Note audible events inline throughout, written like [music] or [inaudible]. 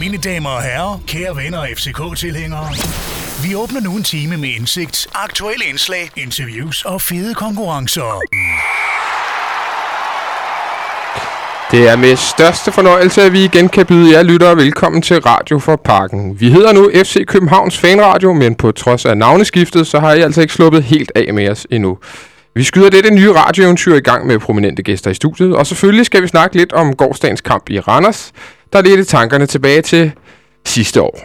Mine damer og herrer, kære venner og FCK-tilhængere. Vi åbner nu en time med indsigt, aktuelle indslag, interviews og fede konkurrencer. Det er med største fornøjelse, at vi igen kan byde jer lyttere velkommen til Radio for Parken. Vi hedder nu FC Københavns Fanradio, men på trods af navneskiftet, så har I altså ikke sluppet helt af med os endnu. Vi skyder dette nye radioeventyr i gang med prominente gæster i studiet, og selvfølgelig skal vi snakke lidt om gårdsdagens kamp i Randers, der ledte tankerne tilbage til sidste år.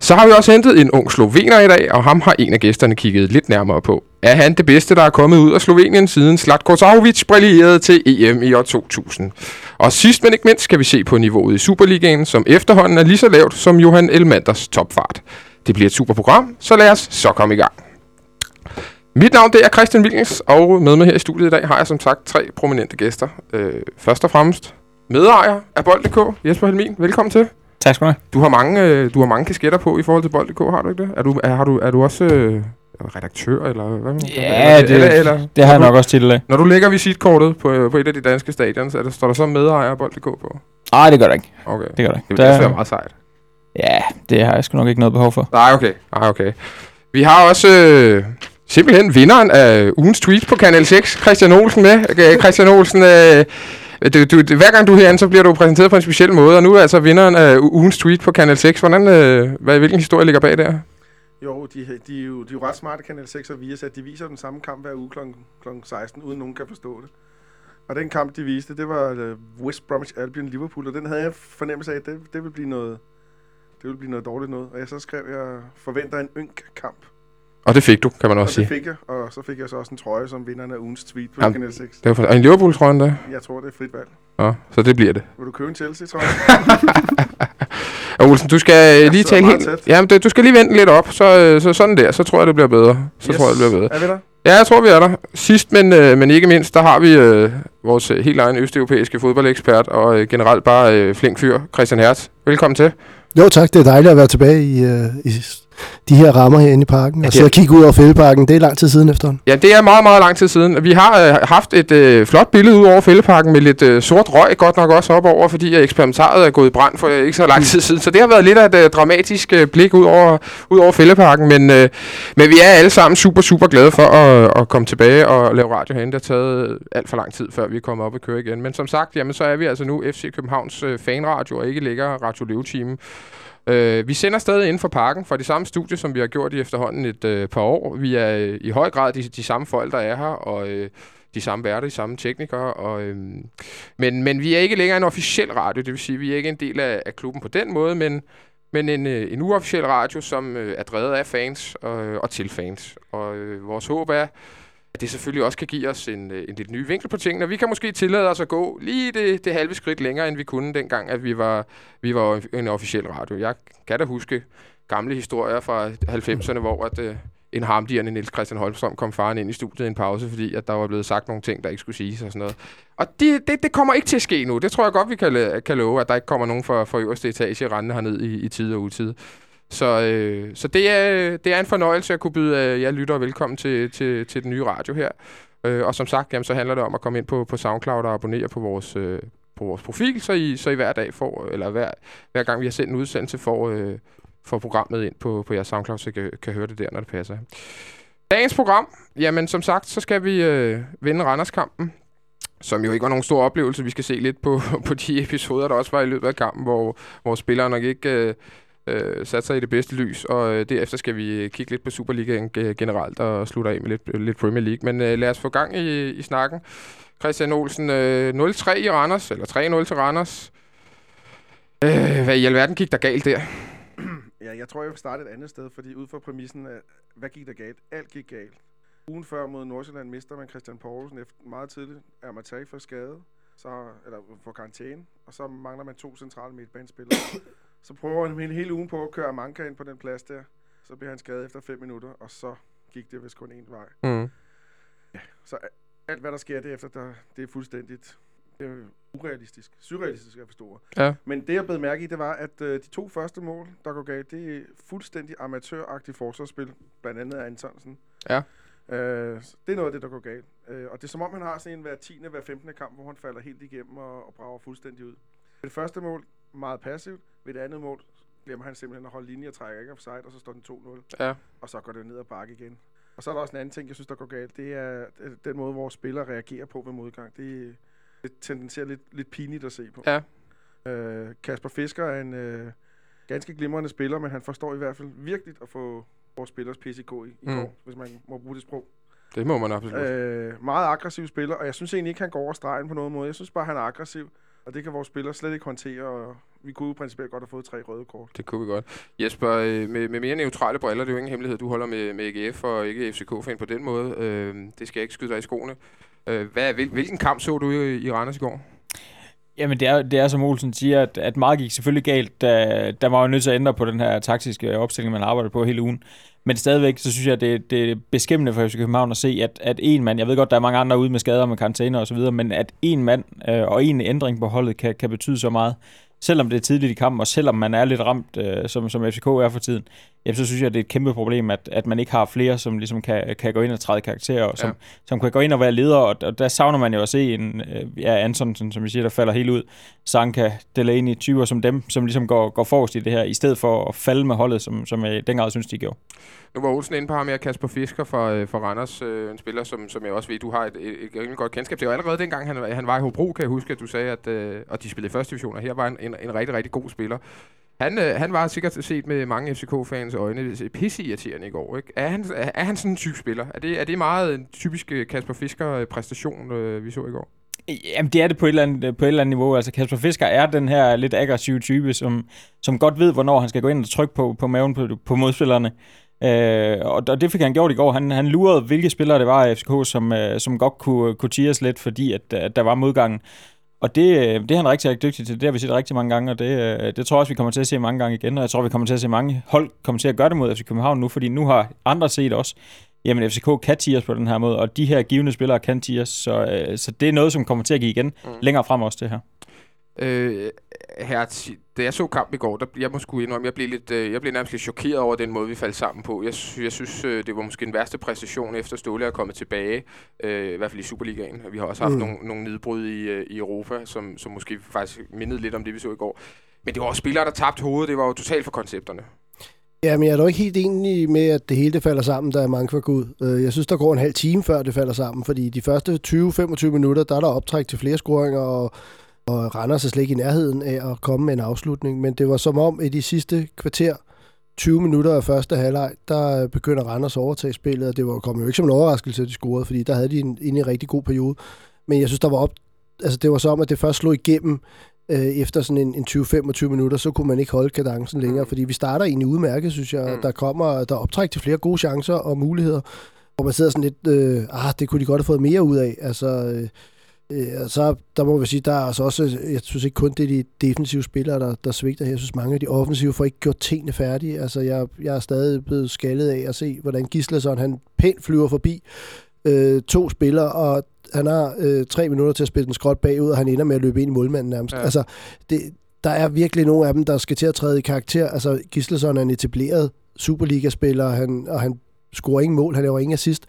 Så har vi også hentet en ung slovener i dag, og ham har en af gæsterne kigget lidt nærmere på. Er han det bedste, der er kommet ud af Slovenien siden Slatko Zahovic brillerede til EM i år 2000? Og sidst men ikke mindst skal vi se på niveauet i Superligaen, som efterhånden er lige så lavt som Johan Elmanders topfart. Det bliver et super program, så lad os så komme i gang. Mit navn det er Christian Wilkens, og med mig her i studiet i dag har jeg som sagt tre prominente gæster. Øh, først og fremmest medejer af Bold.dk, Jesper Helmin. Velkommen til. Tak skal du have. Du har mange, øh, du har mange kasketter på i forhold til Bold.dk, har du ikke det? Er du, er, har du, er du også øh, redaktør, eller hvad? Ja, eller, det, eller, eller, det har jeg nok også til. Når du lægger visitkortet på, øh, på et af de danske stadions, er der, står der så medejer af Bold.dk på? Nej, det gør der ikke. Okay. Det gør der ikke. Det Der- også være meget sejt. Ja, det har jeg sgu nok ikke noget behov for. Nej, okay. Nej, okay. Vi har også øh, simpelthen vinderen af ugens tweet på Kanal 6, Christian Olsen med. Christian Olsen, øh, Øh, du, du, hver gang du er herinde, så bliver du præsenteret på en speciel måde, og nu er altså vinderen af ugens tweet på Kanal 6. Hvordan, øh, hvad, hvilken historie ligger bag der? Jo, de, de, er jo, de er jo ret smarte, Kanal 6 og Viasat. De viser den samme kamp hver uge kl. kl. 16, uden nogen kan forstå det. Og den kamp, de viste, det var uh, West Bromwich Albion Liverpool, og den havde jeg fornemmelse af, at det, det ville blive noget, det ville blive noget dårligt noget. Og jeg så skrev, jeg forventer en ynk kamp. Og det fik du, kan man Og også det sige. fik jeg, og så fik jeg så også en trøje som vinderen af ugens tweet på Jamen. Kanal 6. Det var for, og en Liverpool-trøje der? Jeg tror, det er frit valg. Ja, så det bliver det. Vil du købe en Chelsea-trøje? [laughs] Og Olsen, du skal øh, lige sidder tale helt... tæt. Jamen, det, du skal lige vente lidt op, så, øh, så sådan der, så tror jeg, det bliver bedre. Så tror jeg, det bliver bedre. Er vi der? Ja, jeg tror, vi er der. Sidst, men, øh, men ikke mindst, der har vi øh, vores øh, helt egen østeuropæiske fodboldekspert og øh, generelt bare øh, flink fyr, Christian Hertz. Velkommen til. Jo tak, det er dejligt at være tilbage i, øh, i de her rammer herinde i parken. Ja, Og at kigge ud over fældeparken, det er lang tid siden efterhånden. Ja, det er meget, meget lang tid siden. Vi har øh, haft et øh, flot billede ud over fældeparken med lidt øh, sort røg godt nok også op over, fordi øh, eksperimentaret er gået i brand for øh, ikke så lang tid siden. Så det har været lidt af et øh, dramatisk øh, blik ud over, ud over fældeparken, men, øh, men vi er alle sammen super, super glade for at, at komme tilbage og lave radio herinde. Det har taget alt for lang tid, før vi er kommet op og køre igen. Men som sagt, jamen, så er vi altså nu FC Københavns øh, fanradio og ikke ligger Radio Løve-team. Øh, vi sender stadig inden for parken fra de samme studie, som vi har gjort i efterhånden et øh, par år. Vi er øh, i høj grad de, de samme folk, der er her, og øh, de samme værter, de samme teknikere. Og, øh, men, men vi er ikke længere en officiel radio, det vil sige, vi er ikke en del af, af klubben på den måde, men, men en, øh, en uofficiel radio, som øh, er drevet af fans og, øh, og til fans. Og øh, vores håb er, at det selvfølgelig også kan give os en, øh, en lidt ny vinkel på tingene. Vi kan måske tillade os at gå lige det, det halve skridt længere, end vi kunne dengang, at vi var, vi var en officiel radio. Jeg kan da huske gamle historier fra 90'erne, hvor at, øh, en harmdirrende Niels Christian Holmstrøm kom faren ind i studiet i en pause, fordi at der var blevet sagt nogle ting, der ikke skulle siges og sådan noget. Og det, det, det kommer ikke til at ske nu. Det tror jeg godt, vi kan, øh, kan love, at der ikke kommer nogen fra, fra øverste etage rendende herned i, i tid og utid. Så, øh, så det, er, det er en fornøjelse at kunne byde øh, jer lyttere velkommen til, til, til den nye radio her. Øh, og som sagt, jamen, så handler det om at komme ind på, på SoundCloud og abonnere på vores, øh, på vores profil, så I, så I hver dag får, eller hver, hver gang vi har sendt en udsendelse, får, øh, får programmet ind på, på jeres SoundCloud, så I kan, kan høre det der, når det passer. Dagens program, jamen som sagt, så skal vi øh, vinde Randerskampen, som jo ikke var nogen stor oplevelse. Vi skal se lidt på, [laughs] på de episoder, der også var i løbet af kampen, hvor, hvor spillere nok ikke øh, øh, sat sig i det bedste lys, og øh, derefter skal vi øh, kigge lidt på Superligaen øh, generelt og slutte af med lidt, øh, lidt Premier League. Men øh, lad os få gang i, i snakken. Christian Olsen, øh, 0-3 i Randers, eller 3-0 til Randers. Øh, hvad i alverden gik der galt der? [clears throat] Ja, jeg tror, jeg vil starte et andet sted, fordi ud fra præmissen hvad gik der galt? Alt gik galt. Ugen før mod Nordsjælland mister man Christian Poulsen efter meget tidligt er Matai for skade, så, eller for karantæne, og så mangler man to centrale midtbanespillere så prøver han hele, hele ugen på at køre Amanka ind på den plads der. Så bliver han skadet efter 5 minutter, og så gik det vist kun én vej. Mm. Så a- alt, hvad der sker derefter, der, det er fuldstændigt det er urealistisk. Surrealistisk at forstå. Ja. Men det, jeg blev mærke i, det var, at øh, de to første mål, der går galt, det er fuldstændig amatøragtigt forsvarsspil, blandt andet af Antonsen. Ja. Øh, det er noget af det, der går galt. Øh, og det er som om, han har sådan en hver 10. hver 15. kamp, hvor han falder helt igennem og, og brager fuldstændig ud. Det første mål, meget passivt. Ved det andet mål glemmer han simpelthen at holde linje og trækker ikke offside, og så står den 2-0. Ja. Og så går det ned ad bakke igen. Og så er der også en anden ting, jeg synes, der går galt. Det er øh, den måde, vores spillere reagerer på ved modgang. Det, det tendenserer lidt, lidt pinligt at se på. Ja. Øh, Kasper Fisker er en øh, ganske glimrende spiller, men han forstår i hvert fald virkelig at få vores spillers PCK i, i Mm. går, hvis man må bruge det sprog. Det må man absolut. Øh, meget aggressiv spiller, og jeg synes egentlig ikke, han går over stregen på nogen måde. Jeg synes bare, han er aggressiv, og det kan vores spillere slet ikke håndtere, og vi kunne jo principielt godt have fået tre røde kort. Det kunne vi godt. Jesper, øh, med, med mere neutrale briller, det er jo ingen hemmelighed, du holder med, med AGF og ikke FCK-fan på den måde. Øh, det skal jeg ikke skyde dig i skoene. Øh, hvad, hvil, hvilken kamp så du i, i Randers i går? Jamen, det er, det er som Olsen siger, at, at meget gik selvfølgelig galt. Da, der var jo nødt til at ændre på den her taktiske opstilling, man arbejdede på hele ugen. Men stadigvæk, så synes jeg, det, det er beskæmmende for FC København at se, at, at en mand, jeg ved godt, der er mange andre ude med skader med karantæne og så videre, men at en mand øh, og en ændring på holdet kan, kan betyde så meget. Selvom det er tidligt i kampen, og selvom man er lidt ramt, øh, som, som FCK er for tiden, jamen, så synes jeg, det er et kæmpe problem, at, at man ikke har flere, som ligesom kan, kan gå ind og træde karakterer, og som, Ja. som kan gå ind og være leder, og, og der savner man jo at se en, øh, ja, Antonsen, som vi siger, der falder helt ud, Sanka, Delaney, typer som dem, som ligesom går, går forrest i det her, i stedet for at falde med holdet, som, som jeg dengang synes, de gjorde. Nu var Olsen inde på ham her, Kasper Fisker fra, øh, fra Randers, øh, en spiller, som, som jeg også ved, du har et, et, et rimelig godt kendskab til. Og allerede dengang han, han var i Hobro, kan jeg huske, at du sagde, at øh, og de spillede i første division, og her var en, en, en rigtig, rigtig god spiller. Han, øh, han var sikkert set med mange FCK-fans øjne pisseirriterende i går. Ikke? Er, han, er, er han sådan en typisk spiller? Er det, er det meget en typisk øh, Kasper Fisker-præstation, øh, øh, vi så i går? Jamen, det er det på et, eller andet, øh, på et eller andet niveau. Altså, Kasper Fisker er den her lidt aggressive type, som, som godt ved, hvornår han skal gå ind og trykke på, på maven på, på modspillerne. Øh, og, og det fik han gjort i går. Han, han lurede, hvilke spillere det var i FCK, som, øh, som godt kunne, kunne tires lidt, fordi at, at der var modgangen. Og det, øh, det er han rigtig, rigtig dygtig til. Det har vi set rigtig mange gange, og det, øh, det tror jeg også, vi kommer til at se mange gange igen. Og jeg tror, vi kommer til at se mange hold komme til at gøre det mod FC København nu, fordi nu har andre set også, jamen FCK kan tires på den her måde, og de her givende spillere kan tires, så, øh, så det er noget, som kommer til at give igen mm. længere frem også, det her. Øh, her, da jeg så kampen i går, der, jeg må sgu indrømme, jeg blev, lidt, øh, jeg blev nærmest lidt chokeret over den måde, vi faldt sammen på. Jeg, jeg synes, øh, det var måske den værste præstation, efter Ståle er kommet tilbage, øh, i hvert fald i Superligaen. Vi har også haft mm. Nogle, nogle nedbrud i, øh, i Europa, som, som måske faktisk mindede lidt om det, vi så i går. Men det var også spillere, der tabte hovedet. Det var jo totalt for koncepterne. Ja, men jeg er dog ikke helt enig med, at det hele det falder sammen, da mange var ud. Øh, Jeg synes, der går en halv time, før det falder sammen, fordi de første 20-25 minutter, der er der optræk til flere scoringer, og, og Randers er slet ikke i nærheden af at komme med en afslutning. Men det var som om, i de sidste kvarter, 20 minutter af første halvleg, der begynder Randers at overtage spillet, og det var, kom jo ikke som en overraskelse, at de scorede, fordi der havde de en, en, rigtig god periode. Men jeg synes, der var op, altså det var som om, at det først slog igennem øh, efter sådan en, en 20-25 minutter, så kunne man ikke holde kadencen længere, fordi vi starter egentlig udmærket, synes jeg. Mm. Mm. Der kommer der er optræk til flere gode chancer og muligheder, hvor man sidder sådan lidt, øh, ah, det kunne de godt have fået mere ud af. Altså, øh, øh, og så der må vi sige, der er altså også, jeg synes ikke kun det er de defensive spillere, der, der svigter her. Jeg synes mange af de offensive får ikke gjort tingene færdige. Altså, jeg, jeg er stadig blevet skaldet af at se, hvordan Gislason, han pænt flyver forbi øh, to spillere, og han har øh, tre minutter til at spille den skråt bagud, og han ender med at løbe ind i målmanden nærmest. Ja. Altså, det, der er virkelig nogle af dem, der skal til at træde i karakter. Altså, Gislason er en etableret Superliga-spiller, han, og han scorer ingen mål, han laver ingen assist.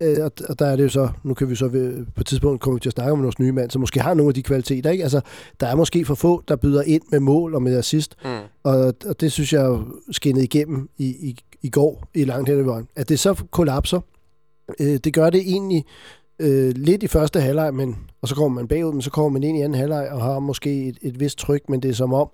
Øh, og, og der er det jo så, nu kan vi så ved, på et tidspunkt komme til at snakke om vores nye mand, som måske har nogle af de kvaliteter. Ikke? Altså, der er måske for få, der byder ind med mål og med assist, Mm. og, og det synes jeg skinnede igennem i, i, i går i langt hen ad vejen. At det så kollapser, øh, det gør det egentlig øh, lidt i første halvleg, men, og så kommer man bagud, men så kommer man ind i anden halvleg og har måske et, et vist tryk, men det er som om,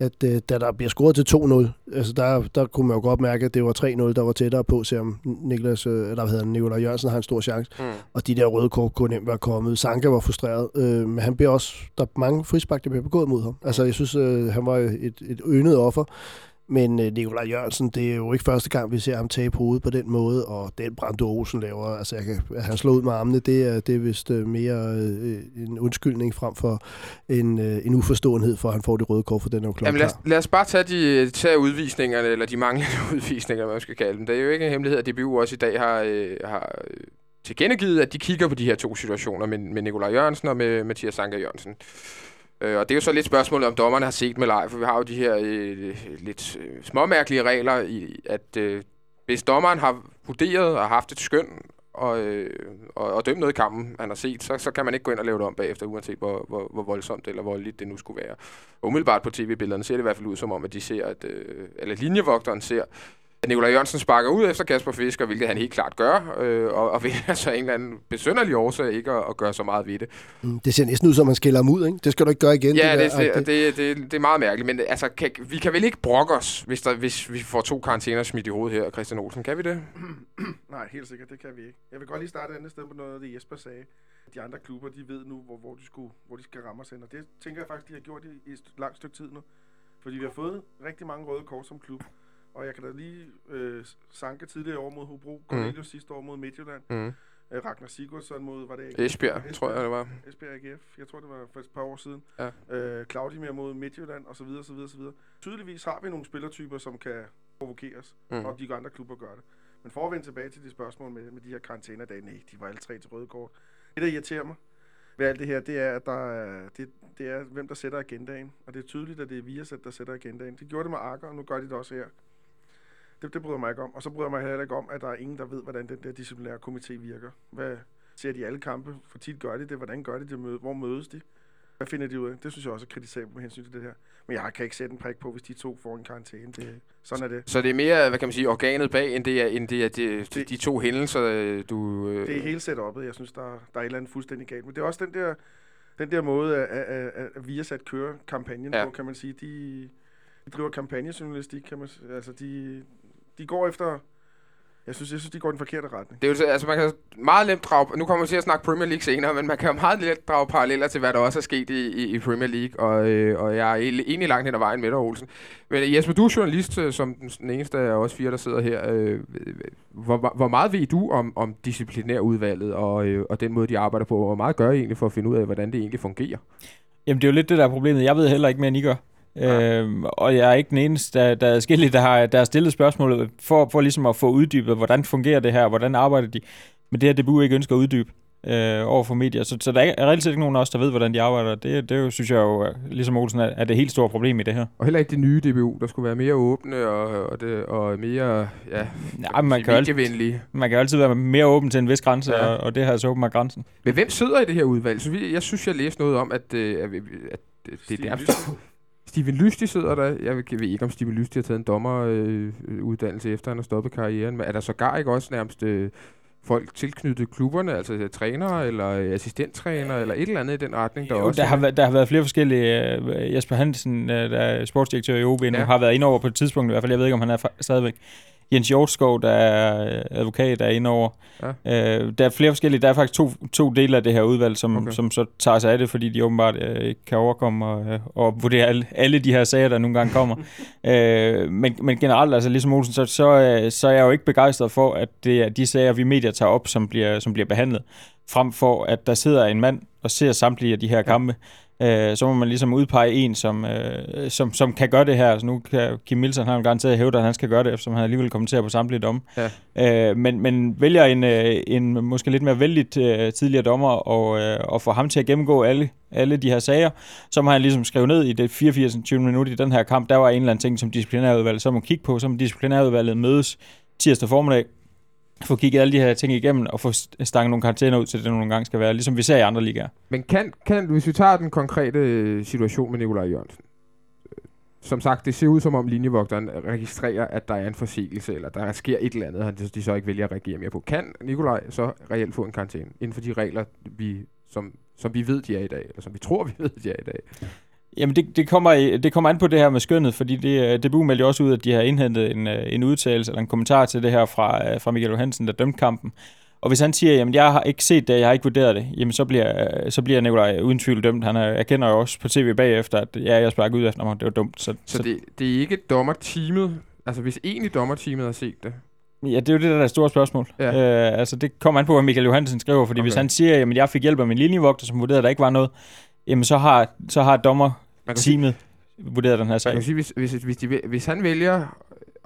at øh, da der bliver scoret til 2-0, altså der, der kunne man jo godt mærke, at det var 3-0, der var tættere på, selvom Niklas, øh, eller hvad hedder han, Nicolai Jørgensen har en stor chance, Mm. og de der røde kort kunne nemt være kommet. Sanka var frustreret, øh, men han bliver også, der er mange frispark, der bliver begået mod ham. Altså jeg synes, øh, han var et, et yndet offer, men øh, Nikolaj Jørgensen, det er jo ikke første gang, vi ser ham tabe hovedet på den måde, og den Brando Olsen laver, altså jeg kan, at han slår ud med armene, det er, det er vist øh, mere øh, en undskyldning frem for en, øh, en uforståenhed for, at han får det røde kort, for den er jo Jamen lad, os, lad os bare tage, de, tage udvisningerne, eller de manglende [laughs] udvisninger, hvad man skal kalde dem. Det er jo ikke en hemmelighed, at DBU også i dag har, øh, har øh, tilkendegivet, at de kigger på de her to situationer med, med Nikolaj Jørgensen og med Mathias Sanker Jørgensen. Øh, og det er jo så lidt spørgsmålet, om dommerne har set med leg, for vi har jo de her øh, lidt øh, småmærkelige regler i, at øh, hvis dommeren har vurderet og haft et skøn, og, øh, og, og dømme noget i kampen, han har set, så, så kan man ikke gå ind og lave det om bagefter, uanset hvor, hvor, hvor voldsomt eller voldeligt det nu skulle være. Og umiddelbart på tv-billederne ser det i hvert fald ud som om, at de ser, at, øh, eller linjevogteren ser, Nikolaj Jørgensen sparker ud efter Kasper Fisker, hvilket han helt klart gør, øh, og, og vælger så en eller anden besønderlig årsag ikke at, at gøre så meget ved det. Mm, Det ser næsten ud som, man skiller ham ud, ikke? Det skal du ikke gøre igen. Ja, det, der, det, det, det, det er meget mærkeligt, men altså, kan, vi kan vel ikke brokke os, hvis, der, hvis vi får to karantæner smidt i hovedet her, Christian Olsen. Kan vi det? [clears throat] Nej, helt sikkert, det kan vi ikke. Jeg vil godt lige starte et andet sted på noget af det, Jesper sagde. De andre klubber, de ved nu, hvor, hvor, de, skulle, hvor de skal ramme os hen. Og det tænker jeg faktisk, de har gjort i, i et langt stykke tid nu. Fordi vi har fået rigtig mange røde kort som klub. Og jeg kan da lige øh, sanke tidligere år mod Hobro, Cornelius mm. sidste år mod Midtjylland, Mm. øh, Ragnar Sigurdsson mod, var det AGF? Esbjerg, tror jeg, det var. Esbjerg AGF, jeg tror det var for et par år siden. Ja. Øh, Claudimir mod Midtjylland, og så videre, så videre, så videre. Tydeligvis har vi nogle spillertyper, som kan provokeres, mm. og de andre klubber gør det. Men for at vende tilbage til de spørgsmål med, med de her karantænedage, nej, de var alle tre til røde kort. Det, der irriterer mig ved alt det her, det er, at der er, det, det er, hvem der sætter agendaen. Og det er tydeligt, at det er Viasat, der sætter agendaen. Det gjorde det med Akker, og nu gør de det også her. Det, det bryder mig ikke om. Og så bryder jeg mig heller ikke om, at der er ingen, der ved, hvordan den der disciplinære komité virker. Hvad ser de alle kampe? For tit gør de det. Hvordan gør de det? Hvor mødes de? Hvad finder de ud af? Det synes jeg også er kritisabelt med hensyn til det her. Men jeg kan ikke sætte en prik på, hvis de to får en karantæne. Det, sådan er det. Så det er mere, hvad kan man sige, organet bag, end det er, end det er de, de, Det- de to hændelser, du... Øh, Det er hele setup'et, jeg synes, der, der er et eller andet fuldstændig galt. Men det er også den der, den der måde, at, at, at, at Viasat kører kampagnen Ja. på, kan man sige. De, de driver kampagnejournalistik, kan man s- Altså, de, de går efter... Jeg synes, jeg synes, de går i den forkerte retning. Det er jo, så- altså man kan meget nemt drage, nu kommer vi til at snakke Premier League senere, men man kan jo meget let drage paralleller til, hvad der også er sket i, i, i Premier League, og, øh, og jeg er egentlig langt hen ad vejen med dig, Olsen. Men Jesper, du er journalist, øh, som den, den eneste af os fire, der sidder her. Øh, hvor, hvor meget ved du om, om disciplinærudvalget og, øh, og den måde, de arbejder på? Hvor meget gør I egentlig for at finde ud af, hvordan det egentlig fungerer? Jamen, det er jo lidt det, der er problemet. Jeg ved heller ikke mere, end I gør. Øhm, og jeg er ikke den eneste, der, der er skille, der har, der har stillet spørgsmålet for, for ligesom at få uddybet, hvordan fungerer det her, hvordan arbejder de. Men det her DBU ikke ønsker at uddybe øh, over for medier. Så, så der er reelt set ikke nogen af os, der ved, hvordan de arbejder. Det, det jo, synes jeg jo, er- ligesom Olsen, er, er det helt store problem i det her. Og heller ikke det nye DBU, der skulle være mere åbne og, og, det, og mere ja, Ja, man, kan altid, man kan jo altid være mere åben til en vis grænse, Ja. og, og det her er så åbenbart grænsen. Men hvem sidder i det her udvalg? Så vi, jeg synes, jeg læste noget om, at, øh, at, det, det er der. Steven Lysty sidder der. Jeg ved, ikke, om Steven Lysty har taget en dommeruddannelse øh, uddannelse efter, han har stoppet karrieren. Men er der sågar ikke også nærmest øh, folk tilknyttet klubberne, altså øh, trænere eller øh, assistenttrænere eller et eller andet i den retning, der Jo, også der, har, været- der har været flere forskellige... Øh, Jesper Hansen, der er sportsdirektør i OB nu, Ja. har været inde over på et tidspunkt i hvert fald. Jeg ved ikke, om han er stadigvæk. Jens Hjortskov, der er øh, advokat, der er inde over. Ja. Øh, der er flere forskellige. Der er faktisk to, to dele af det her udvalg, som, okay. som så tager sig af det, fordi de åbenbart øh, ikke kan overkomme og, øh, og vurdere alle, alle de her sager, der nogle gange kommer. [laughs] øh, men, men generelt, altså ligesom Olsen, så, så, øh, så er jeg jo ikke begejstret for, at det er de sager, vi medier tager op, som bliver, som bliver behandlet, frem for at der sidder en mand og ser samtlige af de her kampe. Øh, så må man ligesom udpege en, som, øh, som, som kan gøre det her. Så nu kan Kim han har jo garanteret hævde, at han skal gøre det, eftersom han alligevel kommenterer på samtlige domme. Ja. Øh, men, men vælger en, øh, en måske lidt mere vældigt øh, tidligere dommer og, øh, og får ham til at gennemgå alle, alle de her sager, så må han ligesom skrive ned i det 84. 20 minutter i den her kamp, der var en eller anden ting, som disciplinærudvalget så må kigge på, så må disciplinærudvalget mødes tirsdag formiddag, få kigget alle de her ting igennem og få stanget nogle karantæner ud til det, nogle gange skal være, ligesom vi ser i andre ligaer. Men kan, kan, hvis vi tager den konkrete øh, situation med Nikolaj Jørgensen. øh, Som sagt, det ser ud som om linjevogteren registrerer, at der er en forseelse, eller der sker et eller andet, han de så ikke vælger at reagere mere på. Kan Nikolaj så reelt få en karantæne inden for de regler, vi, som, som vi ved, de er i dag, eller som vi tror, vi ved, de er i dag? Jamen, det, det, kommer, det kommer an på det her med skønnet, fordi det, øh, DBU meldte jo også ud, at de har indhentet en, øh, en udtalelse eller en kommentar til det her fra, øh, fra Michael Johansen, der dømte kampen. Og hvis han siger, jamen jeg har ikke set det, jeg har ikke vurderet det, jamen så bliver, så bliver Nikolaj uden tvivl dømt. Han er, erkender jo også på tv bagefter, at ja, jeg sparker ud efter mig, det var dumt. Så, Så, så det, det er ikke dommerteamet, altså hvis egentlig dommerteamet har set det, Ja, det er jo det, der er det store spørgsmål. Ja. Øh, altså, det kommer an på, hvad Michael Johansen skriver, fordi okay. hvis han siger, at jeg fik hjælp af min linjevogter, som vurderede, at der ikke var noget, jamen så har, så har dommerteamet man vurderet den her man sag. kan sige hvis, hvis, hvis, de, hvis han vælger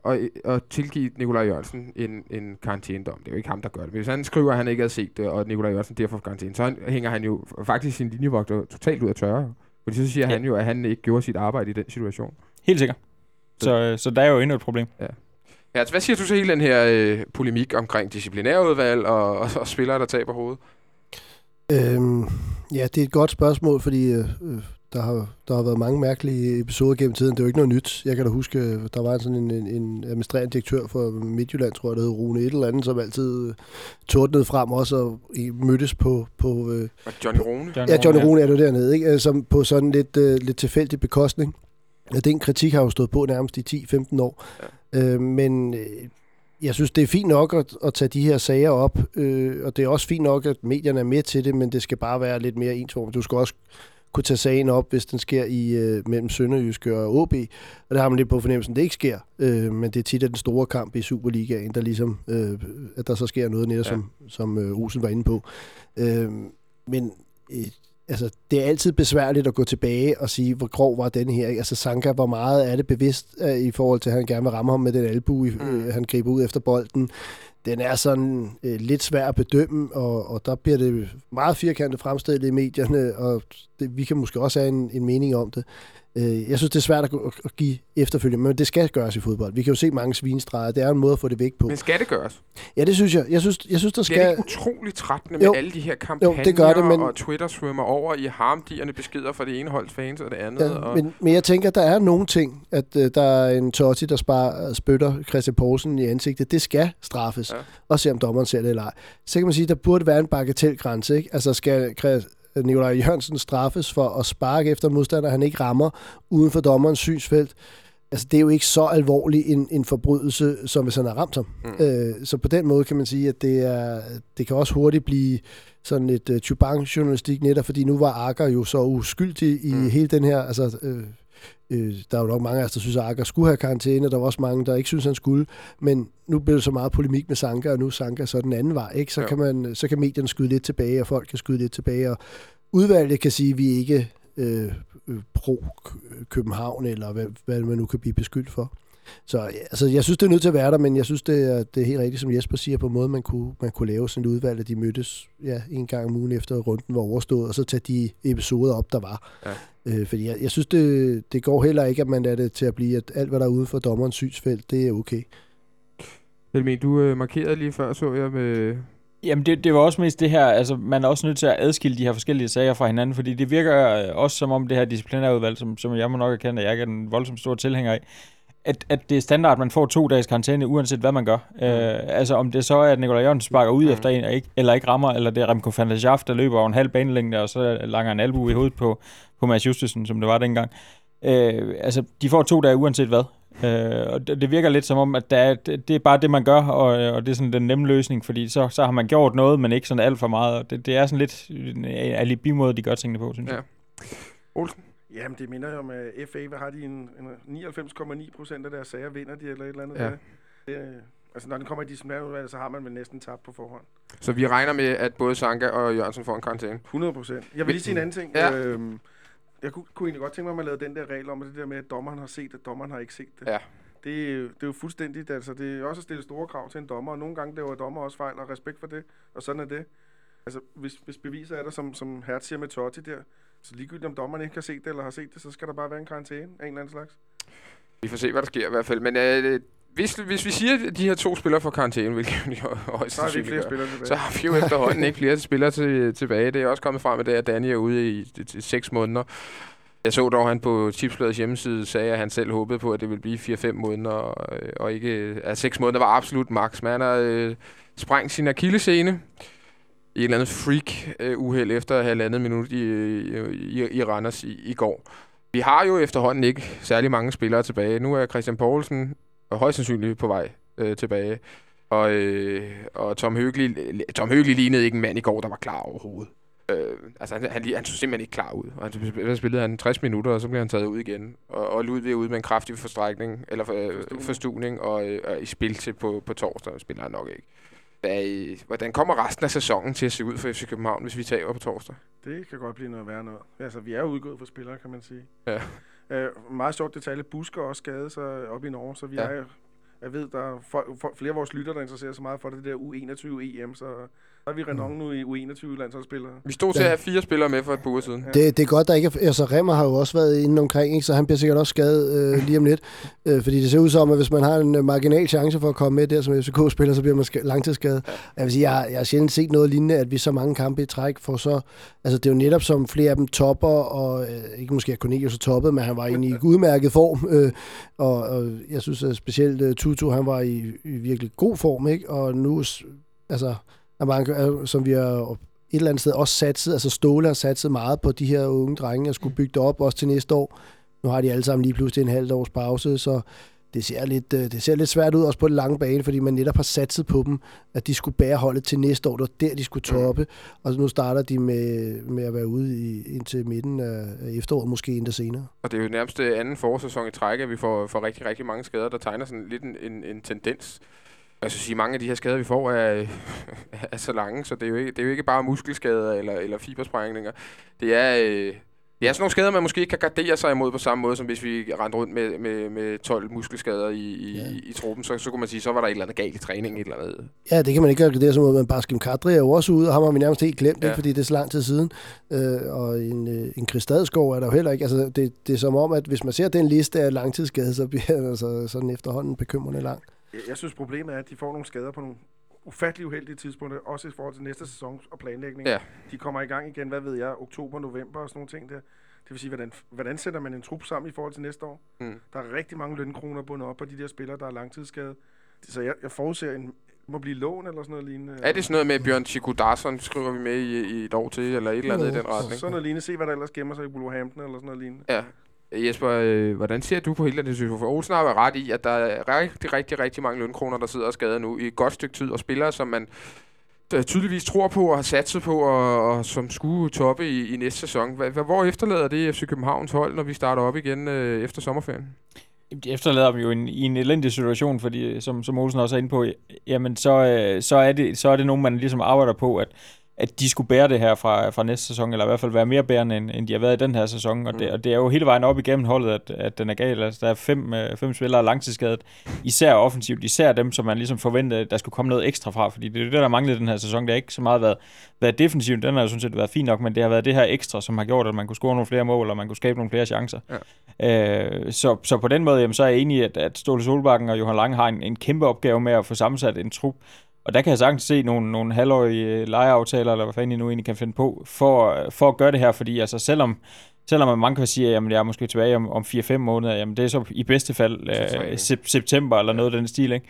at, at tilgive Nikolaj Jørgensen en, en karantænedom, det er jo ikke ham, der gør det, men hvis han skriver, at han ikke havde set det, og Nikolaj Jørgensen derfor får karantæne, så han, hænger han jo faktisk sin linjevogter totalt ud af tørre. Fordi så siger ja. Ja. han jo, at han ikke gjorde sit arbejde i den situation. Helt sikkert. Så, øh, så der er jo endnu et problem. Ja, altså, hvad siger du til hele den her øh, polemik omkring disciplinærudvalg og, og, og spillere, der taber hovedet? Øhm, ja, det er et godt spørgsmål, fordi øh, øh, der, har, der har været mange mærkelige episoder gennem tiden. Det er jo ikke noget nyt. Jeg kan da huske, øh, der var sådan en, en, en administrerende direktør for Midtjylland, tror jeg, der hed Rune et eller andet, som altid øh, tordnede frem også og mødtes på... på øh, Johnny Rune? John ja, Johnny Rune er det dernede, ikke? Øh, Som på sådan lidt, øh, lidt tilfældig bekostning. Ja, den kritik har jo stået på nærmest i 10-15 år. Ja. Øh, men øh, jeg synes, det er fint nok at, at tage de her sager op, øh, og det er også fint nok, at medierne er med til det, men det skal bare være lidt mere ensformigt. Du skal også kunne tage sagen op, hvis den sker i øh, mellem Sønderjyske og OB, og der har man lidt på fornemmelsen, at det ikke sker, øh, men det er tit at den store kamp i Superligaen, der ligesom, øh, at der så sker noget netop, ja. som, som øh, Rosen var inde på. Øh, men øh, altså, det er altid besværligt at gå tilbage og sige, hvor grov var den her. Altså Sanka, hvor meget er det bevidst uh, i forhold til, at han gerne vil ramme ham med den albu, mm. uh, han griber ud efter bolden. Den er sådan uh, lidt svær at bedømme, og, og der bliver det meget firkantet fremstillet i medierne, og det, vi kan måske også have en, en mening om det. Uh, jeg synes, det er svært at, at give efterfølgende, men det skal gøres i fodbold. Vi kan jo se mange svinestreger. Det er en måde at få det væk på. Men skal det gøres? Ja, det synes jeg. Jeg synes, jeg synes der skal... Det er ikke utroligt trættende med Jo. alle de her kampagner, Jo, det gør det, men- og Twitter svømmer over i harmdierne beskeder fra det ene holds fans og det andet. Ja, og... men, men jeg tænker, der er nogle ting, at øh, der er en Totti, der spar, spytter Christian Poulsen i ansigtet. Det skal straffes, Ja. og se om dommeren ser det eller ej. Så kan man sige, der burde være en bagatelgrænse. Ikke? Altså skal Nikolaj Jørgensen straffes for at sparke efter modstander, han ikke rammer uden for dommerens synsfelt. Altså, det er jo ikke så alvorlig en, en forbrydelse, som hvis han har ramt ham. Mm. Øh, så på den måde kan man sige, at det, er, det kan også hurtigt blive sådan lidt uh, chubang-journalistik netop, fordi nu var Akker jo så uskyldig i mm. hele den her... Altså, øh, øh, der er jo nok mange af os, der synes, at Akker skulle have karantæne, der var også mange, der ikke synes, han skulle. Men nu bliver det så meget polemik med Sanka, og nu er Sanka så den anden vej. Ikke? Så, Ja. kan man, så kan medierne skyde lidt tilbage, og folk kan skyde lidt tilbage, og udvalget kan sige, at vi ikke øh, øh, pro-København, eller hvad, hvad man nu kan blive beskyldt for. Så altså, jeg synes, det er nødt til at være der, men jeg synes, det er, det er helt rigtigt, som Jesper siger, på en måde, man kunne, man kunne lave sådan et udvalg, at de mødtes ja, en gang om ugen efter runden var overstået, og så tage de episoder op, der var. Ja. Øh, fordi jeg, jeg synes, det, det går heller ikke, at man lader det til at blive, at alt, hvad der er uden for dommerens synsfelt, det er okay. Helmin, du øh, markerede lige før, så jeg med... Jamen, det, det var også mest det her, altså man er også nødt til at adskille de her forskellige sager fra hinanden, fordi det virker øh, også som om det her disciplinærudvalg, som, som jeg må nok erkende, at jeg ikke er den voldsomt store tilhænger af, at, at det er standard, at man får to dages karantæne, uanset hvad man gør. Mm. Øh, altså om det så er, at Nikolaj Jørgensen sparker ud Mm. efter en, og ikke, eller ikke rammer, eller det er Remco van der Schaaf, der løber over en halv banelængde, og så langer en albu i hovedet på, på Mads Justesen, som det var dengang. Øh, altså, de får to dage uanset hvad. Øh, og det, det virker lidt som om, at der er, det, det er bare det, man gør, og, og det er sådan den nemme løsning, fordi så, så har man gjort noget, men ikke sådan alt for meget. Og det, det er sådan lidt en alibi-måde, de gør tingene på, synes Ja. jeg. Olsen? Jamen, det minder jo om, at FA, hvad har de en, en 99,9 procent af deres sager, vinder de eller et eller andet? Ja. der. Det, øh, altså, når den kommer i disciplinærudvalget, så har man vel næsten tabt på forhånd. Så vi regner med, at både Sanka og Jørgensen får en karantæne. 100 procent. Jeg vil lige sige en anden ting. Ja. Øhm, jeg kunne, kunne egentlig godt tænke mig, at man lavede den der regel om, at det der med, at dommeren har set, at dommeren har ikke set det. Ja. Det, er jo- det er jo fuldstændigt, altså det er også at stille store krav til en dommer, og nogle gange laver dommer også fejl, og respekt for det, og sådan er det. Altså, hvis, hvis beviser er der, som, som Hertz siger med Totti der, så ligegyldigt om dommeren ikke har set det, eller har set det, så skal der bare være en karantæne af en eller anden slags. Vi får se, hvad der sker i hvert fald. Men øh, hvis, hvis vi siger, at de her to spillere får karantæne, hvilket jo [laughs] højst Så har vi ikke flere spillere tilbage. så har vi jo efterhånden ikke flere spillere til, tilbage. Det er også kommet frem, at det er, at Danny er ude i, i, i seks måneder. Jeg så dog, at han på Tipsbladets hjemmeside sagde, at han selv håbede på, at det ville blive 4-5 måneder, og, øh, og ikke... At 6 måneder var absolut maks. Men han har øh, sprængt sin akillescene i et eller andet freak-uheld efter halvandet minut i, i, i Randers i, i går. Vi har jo efterhånden ikke særlig mange spillere tilbage. Nu er Christian Poulsen højst sandsynligt på vej øh, tilbage. Og, øh, og Tom Høgli, Tom Høgli lignede ikke en mand i går, der var klar overhovedet. Øh, altså, han, han, han så simpelthen ikke klar ud. Og han spillede, han 60 minutter, og så blev han taget ud igen. Og, og Ludvig er ude med en kraftig forstrækning, eller for, øh, forstuvning, og, øh, og i spil til på, på torsdag spiller han nok ikke. Hvad, hvordan kommer resten af sæsonen til at se ud for FC København, hvis vi taber på torsdag? Det kan godt blive noget værre noget. Altså, vi er udgået for spillere, kan man sige. Ja. Øh, meget sjovt detalje. Busker også skadet sig op i Norge, så vi ja. er Jeg ved, der er folk, folk, flere af vores lytter, der interesserer sig meget for det, det der U21-EM, så der er vi renon nu i U21-landsholdsspillere. Vi stod til at have fire spillere med for et par uger siden. Det, det er godt, der ikke er... Altså, Remmer har jo også været inde omkring, ikke? så han bliver sikkert også skadet øh, lige om lidt. [laughs] Øh, fordi det ser ud som, at hvis man har en øh, marginal chance for at komme med der som FCK-spiller, så bliver man ska- langtidsskadet. Jeg vil sige, jeg, har- jeg har sjældent set noget lignende, at vi så mange kampe i træk får så... Altså, det er jo netop som flere af dem topper, og øh, ikke måske at Cornelius er toppet, men han var [laughs] egentlig i udmærket form. Øh, og, og jeg synes at specielt uh, Tutu, han var i, i virkelig god form, ikke? Og nu, altså, der var, øh, som vi har et eller andet sted også satset, altså Ståle har satset meget på de her unge drenge, at skulle bygge det op også til næste år. Nu har de alle sammen lige pludselig en halv års pause, så det ser, lidt, øh, det ser lidt svært ud også på den lange bane, fordi man netop har satset på dem, at de skulle bære holdet til næste år. Det var der, de skulle toppe. Og nu starter de med, med at være ude i, indtil midten af efteråret, måske endda senere. Og det er jo nærmest øh, anden forårssæson i træk, at vi får, får rigtig, rigtig mange skader, der tegner sådan lidt en, en, en tendens. Jeg skal sige, mange af de her skader, vi får, er, [laughs] er så lange, så det er, jo ikke, det er jo ikke bare muskelskader eller, eller fibersprængninger. Det er, øh, det er sådan nogle skader, man måske ikke kan gardere sig imod på samme måde, som hvis vi rendte rundt med, med, med 12 muskelskader i, i, Ja. ja. i truppen. Så, så kunne man sige, så var der et eller andet galt i træningen. Et eller andet. Ja, det kan man ikke gradere sig mod, men Baskim Kadri er jo også ude, og ham har vi nærmest helt glemt, ja. Ja. ikke, fordi det er så lang tid siden. Øh, og en, øh, en Kristadskov er der jo heller ikke. Altså, det, det er som om, at hvis man ser den liste af langtidsskade, så bliver den [laughs] altså sådan efterhånden bekymrende lang. Jeg, jeg synes, problemet er, at de får nogle skader på nogle ufattelig uheldige tidspunkter, også i forhold til næste sæson og planlægning. Ja. De kommer i gang igen, hvad ved jeg, oktober, november og sådan nogle ting der. Det vil sige, hvordan, hvordan sætter man en trup sammen i forhold til næste år? Mm. Der er rigtig mange lønkroner bundet op på de der spillere, der er langtidsskadet. Så jeg, jeg forudser, en må blive lån eller sådan noget lignende. Er det sådan noget med Bjørn Chico Darsson, skriver vi med i, i et år til, eller et eller andet Jo, i den retning? Sådan noget lignende. Se, hvad der ellers gemmer sig i Wolverhampton eller sådan noget lignende. Ja. Jesper, øh, hvordan ser du på hele den situation? For Olsen har jo ret i, at der er rigtig, rigtig, rigtig mange lønkroner, der sidder og skader nu i et godt stykke tid, og spillere, som man tydeligvis tror på og har satset på, og, og som skulle toppe i, i næste sæson. Hva, hva, hvor efterlader det FC Københavns hold, når vi starter op igen øh, efter sommerferien? De efterlader dem jo en, i en elendig situation, fordi øh, som, som Olsen også er inde på, jamen så, øh, så, er det, så er det nogen, man ligesom arbejder på, at, at de skulle bære det her fra, fra næste sæson, eller i hvert fald være mere bærende, end, end de har været i den her sæson. Og, det, Mm. og det er jo hele vejen op igennem holdet, at, at den er gal. Altså, der er fem, øh, fem spillere langtidsskadet, især offensivt, især dem, som man ligesom forventede, der skulle komme noget ekstra fra, fordi det er det, der manglede den her sæson. Det har ikke så meget været, været defensivt, den har jo sådan set været fint nok, men det har været det her ekstra, som har gjort, at man kunne score nogle flere mål, og man kunne skabe nogle flere chancer. Øh, så, så på den måde, jamen, så er jeg enig i, at, at Ståle Solbakken og Johan Lange har en, en kæmpe opgave med at få sammensat en trup. Og der kan jeg sagtens se nogle, nogle halvårige lejeaftaler, eller hvad fanden I nu egentlig kan finde på, for, for at gøre det her, fordi altså selvom, selvom man kan sige, at jeg er måske tilbage om, om 4-5 måneder, jamen det er så i bedste fald øh, ja. sep- september eller noget af den stil, ikke?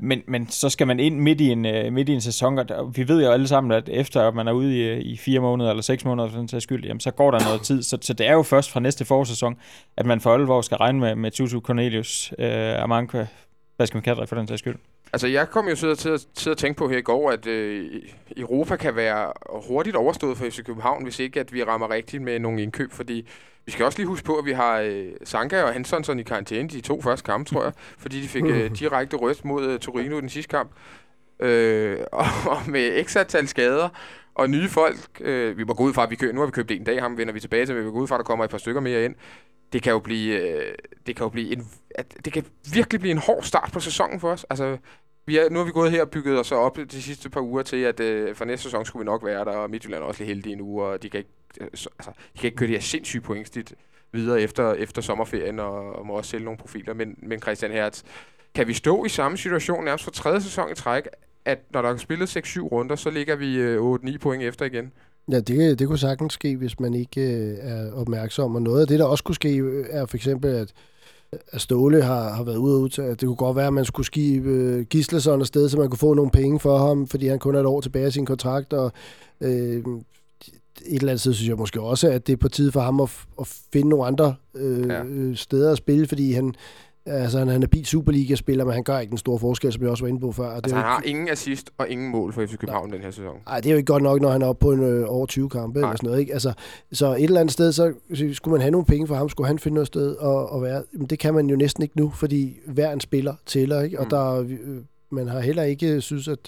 Men, men så skal man ind midt i en, øh, midt i en sæson, og der, vi ved jo alle sammen, at efter at man er ude i, øh, i fire måneder eller seks måneder for den sags skyld, jamen, så går der noget tid. Så, så det er jo først fra næste forårssæson, at man for alvor skal regne med, med Tutu Cornelius, øh, Amanka, Baskem Kadri for den sags skyld. Altså, jeg kom jo til at, til at, til at tænke på her i går, at øh, Europa kan være hurtigt overstået for FC København, hvis ikke at vi rammer rigtigt med nogle indkøb, fordi vi skal også lige huske på, at vi har øh, Sanka og Hansson i karantæne de to første kampe, tror jeg, fordi de fik øh, [laughs] direkte rødt mod øh, Torino i den sidste kamp. Øh, [laughs] og, og med x antal skader og nye folk, øh, vi må gå ud fra, at vi køber, nu har vi købt en dag, ham vender vi tilbage til, men vi må gå ud fra, at der kommer et par stykker mere ind. Det kan jo blive, øh, det kan jo blive en, at, det kan virkelig blive en hård start på sæsonen for os. Altså, vi er, nu har vi gået her og bygget os op de sidste par uger til, at øh, for næste sæson skulle vi nok være der, og Midtjylland er også lidt heldige nu, og de kan ikke, øh, så- altså, de kan ikke køre de her sindssyge pointstit videre efter, efter sommerferien, og, og må også sælge nogle profiler. Men, men Christian Hertz, kan vi stå i samme situation nærmest for tredje sæson i træk, at når der er spillet 6-7 runder, så ligger vi øh, 8-9 point efter igen? Ja, det, det kunne sagtens ske, hvis man ikke øh, er opmærksom. Og noget af det, der også kunne ske, øh, er for eksempel, at, at Ståle har, har været ude og udtale, at det kunne godt være, at man skulle skibe øh, Gislason afsted, så man kunne få nogle penge for ham, fordi han kun er et år tilbage af sin kontrakt. Og, øh, et eller andet sted synes jeg måske også, at det er på tide for ham at, at finde nogle andre øh, ja. steder at spille, fordi han, altså, han er habil Superliga-spiller, men han gør ikke den store forskel, som jeg også var inde på før. Og det Altså, er han jo har ingen assist og ingen mål for FC København den her sæson. ej, det er jo ikke godt nok, når han er oppe på en øh, over 20 kampe Nej. eller sådan noget. Ikke? Altså, så et eller andet sted, så skulle man have nogle penge for ham, skulle han finde noget sted at, at være. Men det kan man jo næsten ikke nu, fordi hver en spiller tæller, ikke? Og Mm. der, øh, man har heller ikke synes, at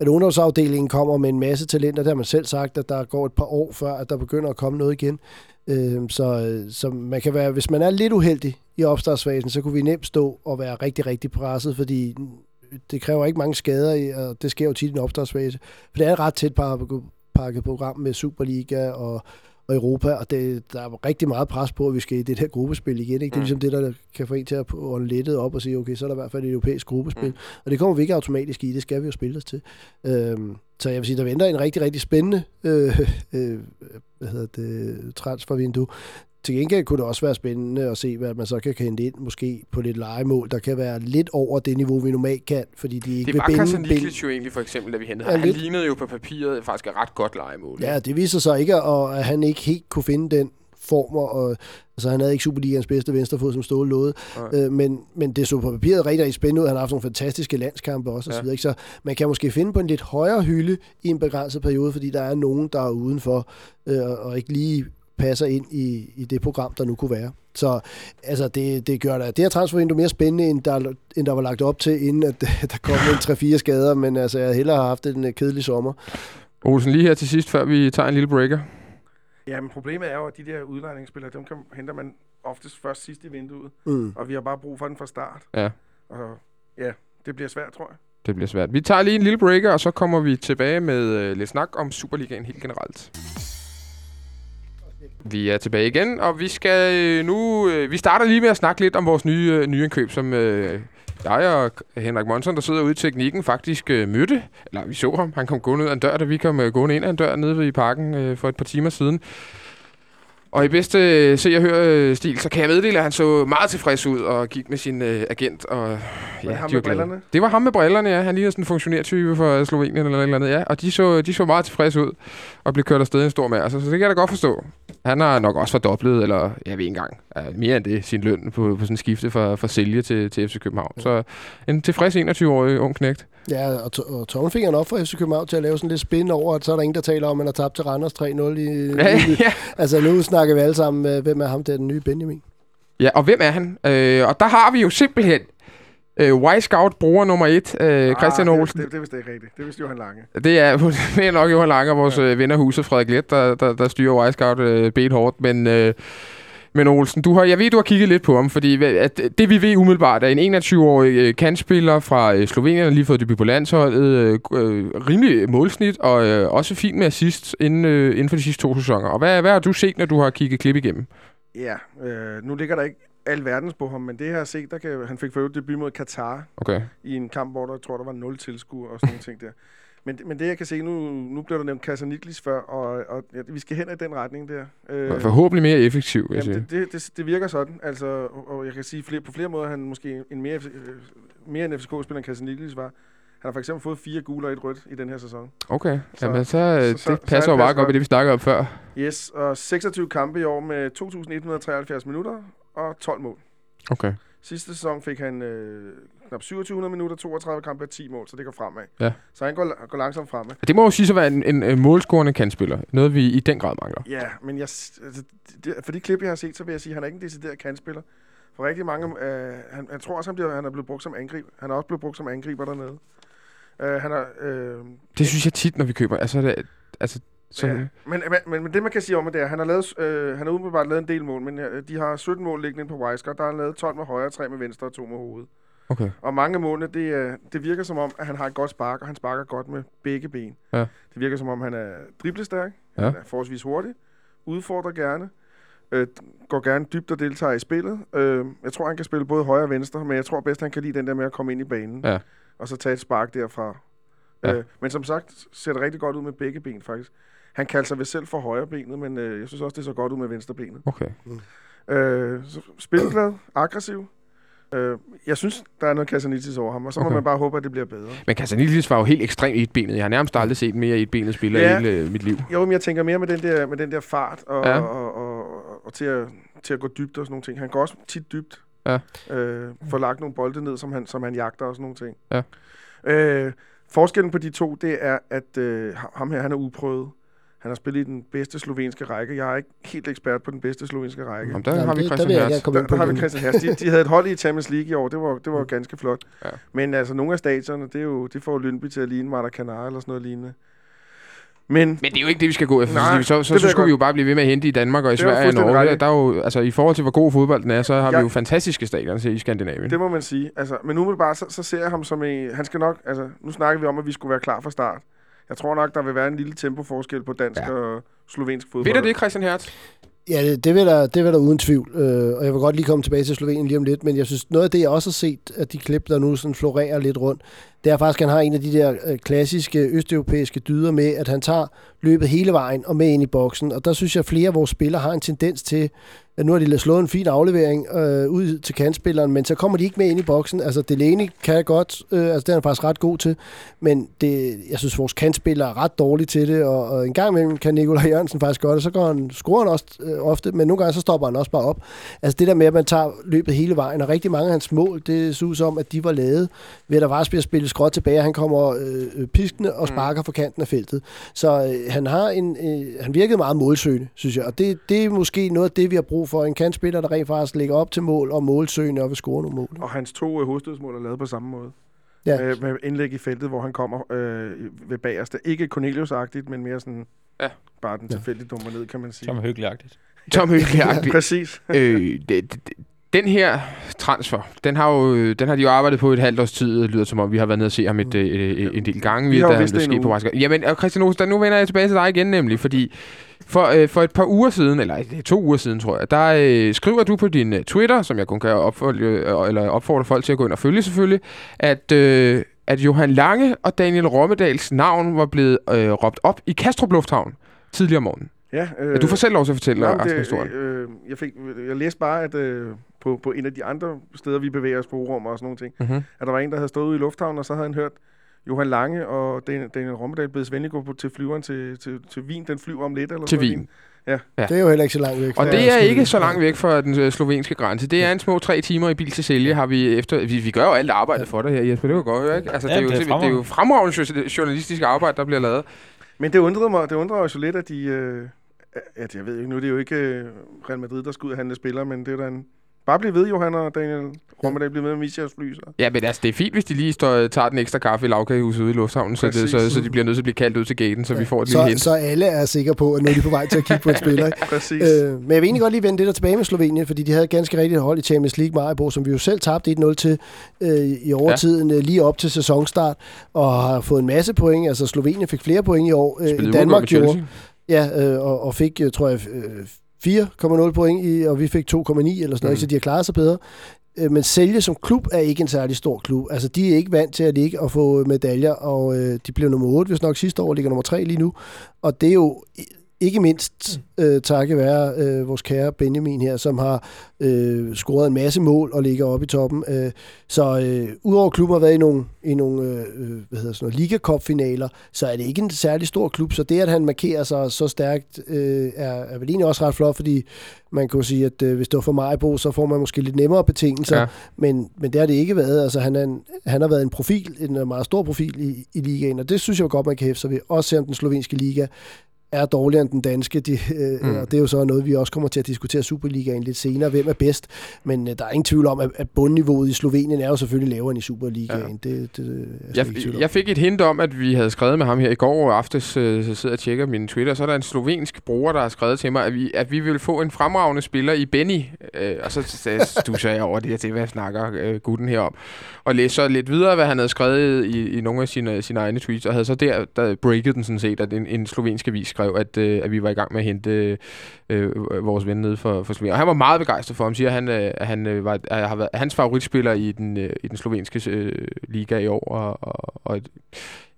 at ungdomsafdelingen kommer med en masse talenter. Der har man selv sagt, at der går et par år før, at der begynder at komme noget igen. Øh, så, så man kan være, hvis man er lidt uheldig i opstartsfasen, så kunne vi nemt stå og være rigtig, rigtig presset, fordi det kræver ikke mange skader, og det sker jo tit i en opstartsfase. For det er et ret tæt pakket program med Superliga og, og Europa, og det, der er rigtig meget pres på, at vi skal i det her gruppespil igen. Ikke? Det er ligesom det, der kan få en til at ånde lettet op og sige, okay, så er der i hvert fald et europæisk gruppespil. Mm. Og det kommer vi ikke automatisk i, det skal vi jo spille os til. Øhm, så jeg vil sige, der venter en rigtig, rigtig spændende øh, øh, hvad hedder det, transfervindue. Til gengæld kunne det også være spændende at se, hvad man så kan hente ind, måske på lidt legemål, der kan være lidt over det niveau, vi normalt kan, fordi de ikke det vil binde... Det var jo egentlig for eksempel, da vi hentede ja, Han lidt. lignede jo på papiret faktisk et ret godt legemål. Ja, det viser sig ikke, at, at han ikke helt kunne finde den former, og altså, han havde ikke Superligans bedste venstrefod, som Ståle lovede, øh, men, men det så på papiret rigtig, rigtig spændende ud. Han har haft nogle fantastiske landskampe også, ja. og så, videre, ikke? så man kan måske finde på en lidt højere hylde i en begrænset periode, fordi der er nogen, der er udenfor, øh, og ikke lige passer ind i, i det program, der nu kunne være. Så altså, det, det gør det, det her transfervindue mere spændende, end der, end der var lagt op til, inden at, [laughs] der kom en 3-4 skader, men altså, jeg hellere har haft en øh, kedelig sommer. Olsen, lige her til sidst, før vi tager en lille breaker. Ja, men problemet er jo, at de der udlejningsspillere, dem kan, henter man oftest først sidst i vinduet, mm. og vi har bare brug for den fra start. Ja. Og ja, det bliver svært, tror jeg. Det bliver svært. Vi tager lige en lille breaker, og så kommer vi tilbage med uh, lidt snak om Superligaen helt generelt. Vi er tilbage igen, og vi skal øh, nu... Øh, vi starter lige med at snakke lidt om vores nye, øh, nye indkøb, som øh, jeg og Henrik Monson, der sidder ude i teknikken, faktisk øh, mødte. Eller vi så ham. Han kom gående ud af en dør, da vi kom øh, gående ind af en dør nede i parken øh, for et par timer siden. Og i bedste øh, se og høre øh, stil, så kan jeg meddele, at han så meget tilfreds ud og gik med sin øh, agent. Og, ja, var ham med brillerne? Det var ham med brillerne, ja. Han ligner sådan en funktionærtype for Slovenien eller eller andet, ja. Og de så, de så meget tilfreds ud og blev kørt afsted en stor mær. Så, så det kan jeg da godt forstå. Han har nok også fordoblet, eller jeg ved ikke engang, mere end det, sin løn på, på sådan en skifte fra, fra sælge til, til FC København. Så en tilfreds 21-årig ung knægt. Ja, og, og tommelfingeren op for FC København til at lave sådan lidt spin over, at så er der ingen, der taler om, at man har tabt til Randers 3-0. I, ja, ja. Altså nu snakker vi alle sammen, hvem er ham der, den nye Benjamin? Ja, og hvem er han? Øh, og der har vi jo simpelthen Øh, Y-Scout bruger nummer et, øh, ah, Christian Olsen. Det, det, det er vist ikke rigtigt. Det er vist Johan Lange. Det er, [laughs] det er nok Johan Lange og vores ja. øh, ven af huset, Frederik Let, der, der, der styrer Y-Scout øh, bedt hårdt. Men, øh, men Olsen, du har, jeg ved, du har kigget lidt på ham, fordi at det vi ved umiddelbart er en 21-årig øh, kandspiller fra øh, Slovenien, der lige fået debut på landsholdet, øh, øh, rimelig målsnit og øh, også fint med assist inden, øh, inden for de sidste to sæsoner. Og hvad, hvad har du set, når du har kigget klip igennem? Ja, øh, nu ligger der ikke alverdens på ham, men det her set, der kan, han fik for øvrigt debut mod Katar okay. i en kamp, hvor der, tror, der var 0 tilskuere og sådan nogle ting der. Men, men det, jeg kan se, nu, nu bliver der nævnt Casaniklis før, og, og ja, vi skal hen i den retning der. Øh, Forhåbentlig mere effektiv, vil jamen, det, det, det, det, virker sådan. Altså, og, jeg kan sige, flere, på flere måder han måske en mere, øh, mere en FCK-spiller, end Casaniklis var. Han har for eksempel fået fire gule og et rødt i den her sæson. Okay, så, Jamen, så, så, det passer jo meget godt med det, vi snakker om før. Yes, og 26 kampe i år med 2.173 minutter og 12 mål. Okay. Sidste sæson fik han øh, knap 2700 minutter, 32 kampe og 10 mål, så det går fremad. Ja. Så han går, går langsomt fremad. Det må jo sige så være en, en, en målscorende kandspiller. Noget, vi i den grad mangler. Ja, men jeg, altså, det, for de klip, jeg har set, så vil jeg sige, at han er ikke en decideret kandspiller. For rigtig mange, øh, han, jeg tror også, han, bliver, han er blevet brugt som angriber. Han er også blevet brugt som angriber dernede. Øh, han er, øh, det synes jeg tit, når vi køber. Altså, det, altså så... Ja, men, men, men, det, man kan sige om det er, han har, lavet, øh, han har umiddelbart lavet en del mål, men øh, de har 17 mål liggende på Wisecout. Der har han lavet 12 med højre, 3 med venstre og 2 med hovedet. Okay. Og mange målene, det, øh, det virker som om, at han har et godt spark, og han sparker godt med begge ben. Ja. Det virker som om, han er driblestærk, ja. han er forholdsvis hurtig, udfordrer gerne, øh, går gerne dybt og deltager i spillet. Øh, jeg tror, han kan spille både højre og venstre, men jeg tror bedst, han kan lide den der med at komme ind i banen. Ja. Og så tage et spark derfra. Ja. Øh, men som sagt, ser det rigtig godt ud med begge ben, faktisk. Han kalder sig ved selv for højre benet, men øh, jeg synes også, det så godt ud med venstre benet. Okay. Mm. Øh, spilglad, aggressiv. Øh, jeg synes, der er noget Casanitis over ham, og så okay. må man bare håbe, at det bliver bedre. Men Casanitis var jo helt ekstremt etbenet. Jeg har nærmest aldrig set mere etbenet spiller ja. i hele øh, mit liv. Jo, men jeg tænker mere med den der, med den der fart, og, ja. og, og, og, og til, at, til at gå dybt og sådan nogle ting. Han går også tit dybt. Ja. Øh, får lagt nogle bolde ned, som han, som han jagter og sådan nogle ting. Ja. Øh, forskellen på de to, det er, at øh, ham her, han er uprøvet. Han har spillet i den bedste slovenske række. Jeg er ikke helt ekspert på den bedste slovenske række. Jamen, der Jamen, har vi Christian Hertz. Der, der, har vi Christian Hertz. De, de havde et hold i Champions League i år. Det var, det var ganske flot. Ja. Men altså, nogle af stadierne, det, er jo, det får Lyndby til at ligne Maracanã eller sådan noget lignende. Men Men det er jo ikke det, vi skal gå efter. Nej, så så, det så, skulle vi jo bare blive ved med at hente i Danmark og i Det Sverige og Norge. Der er jo, altså, I forhold til, hvor god fodbolden er, så har vi Jeg- jo fantastiske stadioner i Skandinavien. det må man sige. Altså, men umiddelbart, så, så ser jeg ham som en... Han skal nok... Altså, nu snakker vi om, at vi skulle være klar fra start. Jeg tror nok, der vil være en lille tempoforskel på dansk Ja. og slovensk fodbold. Ved du det, Christian Hertz? Ja, det, det, vil der, det vil der uden tvivl. Øh, og jeg vil godt lige komme tilbage til Slovenien lige om lidt, men jeg synes, noget af det, jeg også har set, at de klip, der nu sådan florerer lidt rundt, det er faktisk, at han har en af de der øh, klassiske østeuropæiske dyder med, at han tager løbet hele vejen og med ind i boksen. Og der synes jeg, at flere af vores spillere har en tendens til, nu har de slået en fin aflevering øh, ud til kantspilleren, men så kommer de ikke med ind i boksen. Altså, Delaney kan godt, øh, altså det er han faktisk ret god til, men det, jeg synes, vores kantspillere er ret dårlige til det, og, og en gang imellem kan Nikolaj Jørgensen faktisk godt, og så går han, scorer han også øh, ofte, men nogle gange så stopper han også bare op. Altså det der med, at man tager løbet hele vejen, og rigtig mange af hans mål, det ud som, at de var lavet ved, at der var at spille skråt tilbage, han kommer øh, øh, piskende og sparker fra kanten af feltet. Så øh, han har en, øh, han virkede meget målsøgende, synes jeg, og det, det er måske noget af det, vi har brug for. En kantspiller, der rent faktisk lægger op til mål og målsøgende og vil score nogle mål. Og hans to øh, hovedstødsmål er lavet på samme måde. Ja. Med, med indlæg i feltet, hvor han kommer øh, ved bagerste. Ikke Cornelius-agtigt, men mere sådan... Ja. Bare den tilfældigt dummer ned, kan man sige. Som er hyggeligagtigt. Tom Høgh [laughs] Præcis. øh, det, det, den her transfer, den har, jo, den har de jo arbejdet på et halvt års tid, det lyder som om, vi har været nede og se ham et, et, et, en del gange, Vi har jo da vidst det på. Rasker. Jamen, og Christian Olsen, nu vender jeg tilbage til dig igen nemlig, fordi for, øh, for et par uger siden, eller det er to uger siden, tror jeg, der øh, skriver du på din øh, Twitter, som jeg kun kan opfølge, øh, eller opfordre folk til at gå ind og følge selvfølgelig, at, øh, at Johan Lange og Daniel Rommedals navn var blevet øh, råbt op i Kastrup Lufthavn tidligere om morgenen. Ja, øh, Øh, du får selv lov til at fortælle Nå, resten men af historien. øh, jeg, fik, jeg læste bare, at øh, på, på en af de andre steder, vi bevæger os på rum og sådan nogle ting, Mm-hmm. at der var en, der havde stået ude i lufthavnen, og så havde han hørt Johan Lange og Daniel, Daniel Rommedal bedes venlig gå på, til flyveren til, til, til Wien. Den flyver om lidt, eller Til Wien. noget. Det er jo heller ikke så langt væk. Og det er ikke så langt væk fra den øh, slovenske grænse. Det er en små tre timer i bil til sælge, har vi efter... Vi, vi gør jo alt arbejdet for dig her, Jesper. Det kan godt høre, ikke? Altså, Ja, det, er jo, det er det, er jo fremragende jo- journalistisk arbejde, der bliver lavet. Men det undrede mig, det undrede os jo lidt, at de... Øh, at jeg ved ikke, nu er det jo ikke øh, Real Madrid, der skal ud og handle spillere, men det er da en... Bare bliv ved, Johan og Daniel Rommedal, bliv ved med Michels fly, så. Ja, men altså, det er fint, hvis de lige står, tager den ekstra kaffe i lavkagehuset ude i lufthavnen, så, det, så, så de bliver nødt til at blive kaldt ud til gaten, så vi får et lille så, hint. så alle er sikre på, at nu er de på vej til at kigge på en [laughs] spiller. Ikke? Præcis. Øh, men jeg vil egentlig godt lige vende det der tilbage med Slovenien, fordi de havde ganske rigtigt hold i Champions League Maribor, som vi jo selv tabte 1-0 til øh, i overtiden, ja. lige op til sæsonstart, og har fået en masse point. Altså Slovenien fik flere point i år, øh, Danmark med gjorde. Ja, øh, og, og fik, øh, tror jeg, øh, 4,0 point, i, og vi fik 2,9 eller sådan noget, Mm. så de har klaret sig bedre. Øh, Men Sælge som klub er ikke en særlig stor klub. Altså, de er ikke vant til at ligge og få medaljer, og øh, de blev nummer 8, hvis nok sidste år, ligger nummer 3 lige nu. Og det er jo ikke mindst øh, takket være øh, vores kære Benjamin her, som har øh, scoret en masse mål og ligger oppe i toppen. Øh, så øh, udover klubben har været i nogle, i nogle øh, øh, hvad hedder sådan noget, Liga Cup-finaler, så er det ikke en særlig stor klub. Så det, at han markerer sig så stærkt, øh, er, er vel egentlig også ret flot, fordi man kunne sige, at øh, hvis det var for Majbo, så får man måske lidt nemmere betingelser. Ja. Men, men det har det ikke været. Altså, han, er en, han har været en profil, en meget stor profil i, i ligaen, og det synes jeg godt, man kan hæfte sig ved. Også selvom den slovenske liga er dårligere end den danske. De, øh, Mm. mm. Og det er jo så noget, vi også kommer til at diskutere Superligaen lidt senere. Hvem er bedst? Men øh, der er ingen tvivl om, at, at bundniveauet i Slovenien er jo selvfølgelig lavere end i Superligaen. Ja. Det, det er jeg Jeg, jeg fik et hint om, at vi havde skrevet med ham her i går aftes, øh, så sidder jeg og tjekker min Twitter, så er der en slovensk bruger, der har skrevet til mig, at vi, at vi vil få en fremragende spiller i Benny. Øh, og så stusser jeg over det her til, hvad snakker øh, gutten her om. Og læste så lidt videre, hvad han havde skrevet i, i nogle af sine, sine egne tweets, og havde så der, der breaket den sådan set, at en, en slovensk avis skrev, at, øh, at vi var i gang med at hente øh, øh, vores ven nede for, for Slovenien. Og han var meget begejstret for ham, siger, at han, øh, at han øh, var, at har været hans favoritspiller i den, øh, i den slovenske øh, liga i år, og, og, og et,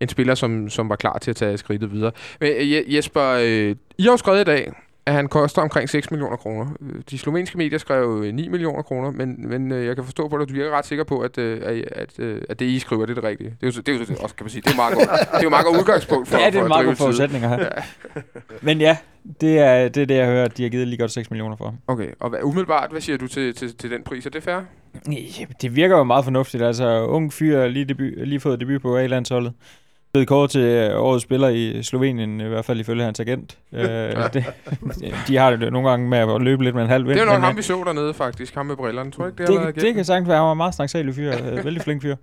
en spiller, som, som var klar til at tage skridtet videre. Men øh, Jesper, øh, I har jo skrevet i dag, at han koster omkring 6 millioner kroner. Øh, De slovenske medier skrev øh, 9 millioner kroner, men, men øh, jeg kan forstå på dig, at du virker ret sikker på, at, øh, at, at, øh, at det, I skriver, det er det rigtige. Det er jo, det er jo så- også, kan man sige, det er meget godt, det er jo meget godt udgangspunkt for, Ja, det er en meget drive god et side. forudsætning her. Men ja, det er, det er det, jeg hører, at de har givet lige godt 6 millioner for. Okay, og hvad, umiddelbart, hvad siger du til, til, til den pris? Er det fair? Ja, det virker jo meget fornuftigt. Altså, ung fyr, lige, debut, lige fået debut på A-landsholdet. Blevet kåret til øh, årets spiller i Slovenien, i hvert fald ifølge hans agent. [laughs] øh, det, de har det nogle gange med at løbe lidt med en halv vind. Det er nok ham, øh, vi så dernede faktisk. Ham med brillerne. Tror ikke, det, det, det igennem? kan sagtens være, han var meget snaksalig fyr. øh, vældig flink fyr.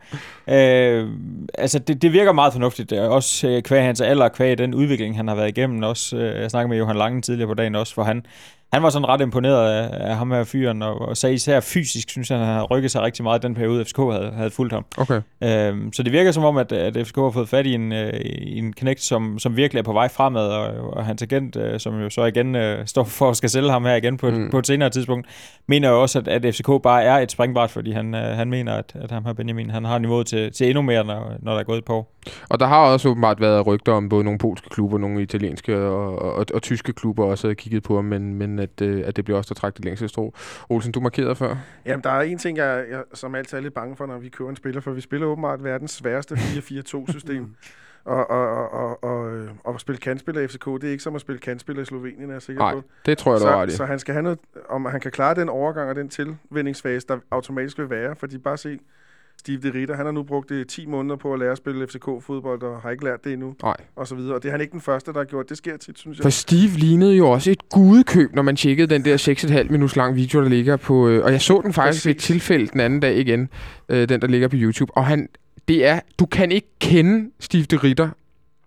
Øh, altså, det, det virker meget fornuftigt. Også kvæg hans alder, kvæg den udvikling, han har været igennem. Også, jeg snakkede med Johan Langen tidligere på dagen også, hvor han, han var sådan ret imponeret af, af ham her fyren, og, og sagde især fysisk, synes jeg, han har rykket sig rigtig meget den periode, FCK havde, havde fulgt ham. Okay. Øhm, så det virker som om, at, at FCK har fået fat i en, øh, en knægt, som, som virkelig er på vej fremad, og, og hans agent, øh, som jo så igen øh, står for at skal sælge ham her igen på, mm. på et senere tidspunkt, mener jo også, at, at FCK bare er et springbræt, fordi han, øh, han mener, at, at ham her Benjamin, han har niveauet til, til endnu mere, når, når der er gået et par år. Og der har også åbenbart været rygter om både nogle polske klubber, nogle italienske og, og, og, og tyske klubber også havde kigget på ham, men, men at, øh, at det bliver også der trække det længste strå. Olsen, du markerede før. Jamen, der er en ting, jeg, jeg som altid er lidt bange for, når vi køber en spiller, for vi spiller åbenbart verdens sværeste 4-4-2-system. [laughs] og, og, og, og, og, øh, og at spille kantspiller i FCK, det er ikke som at spille kantspiller i Slovenien, er jeg sikker Nej, på. det tror jeg, du har i. så han skal have noget, om han kan klare den overgang og den tilvændingsfase, der automatisk vil være, fordi bare se Steve de Ritter, han har nu brugt det 10 måneder på at lære at spille FCK-fodbold, og har ikke lært det endnu, Nej. og så videre. Og det er han ikke den første, der har gjort. Det sker tit, synes jeg. For Steve lignede jo også et gudekøb, når man tjekkede den der 6,5 minuts lang video, der ligger på... Øh, og jeg så den faktisk ved et Præcis. tilfælde den anden dag igen, øh, den der ligger på YouTube. Og han, det er... Du kan ikke kende Steve de Ritter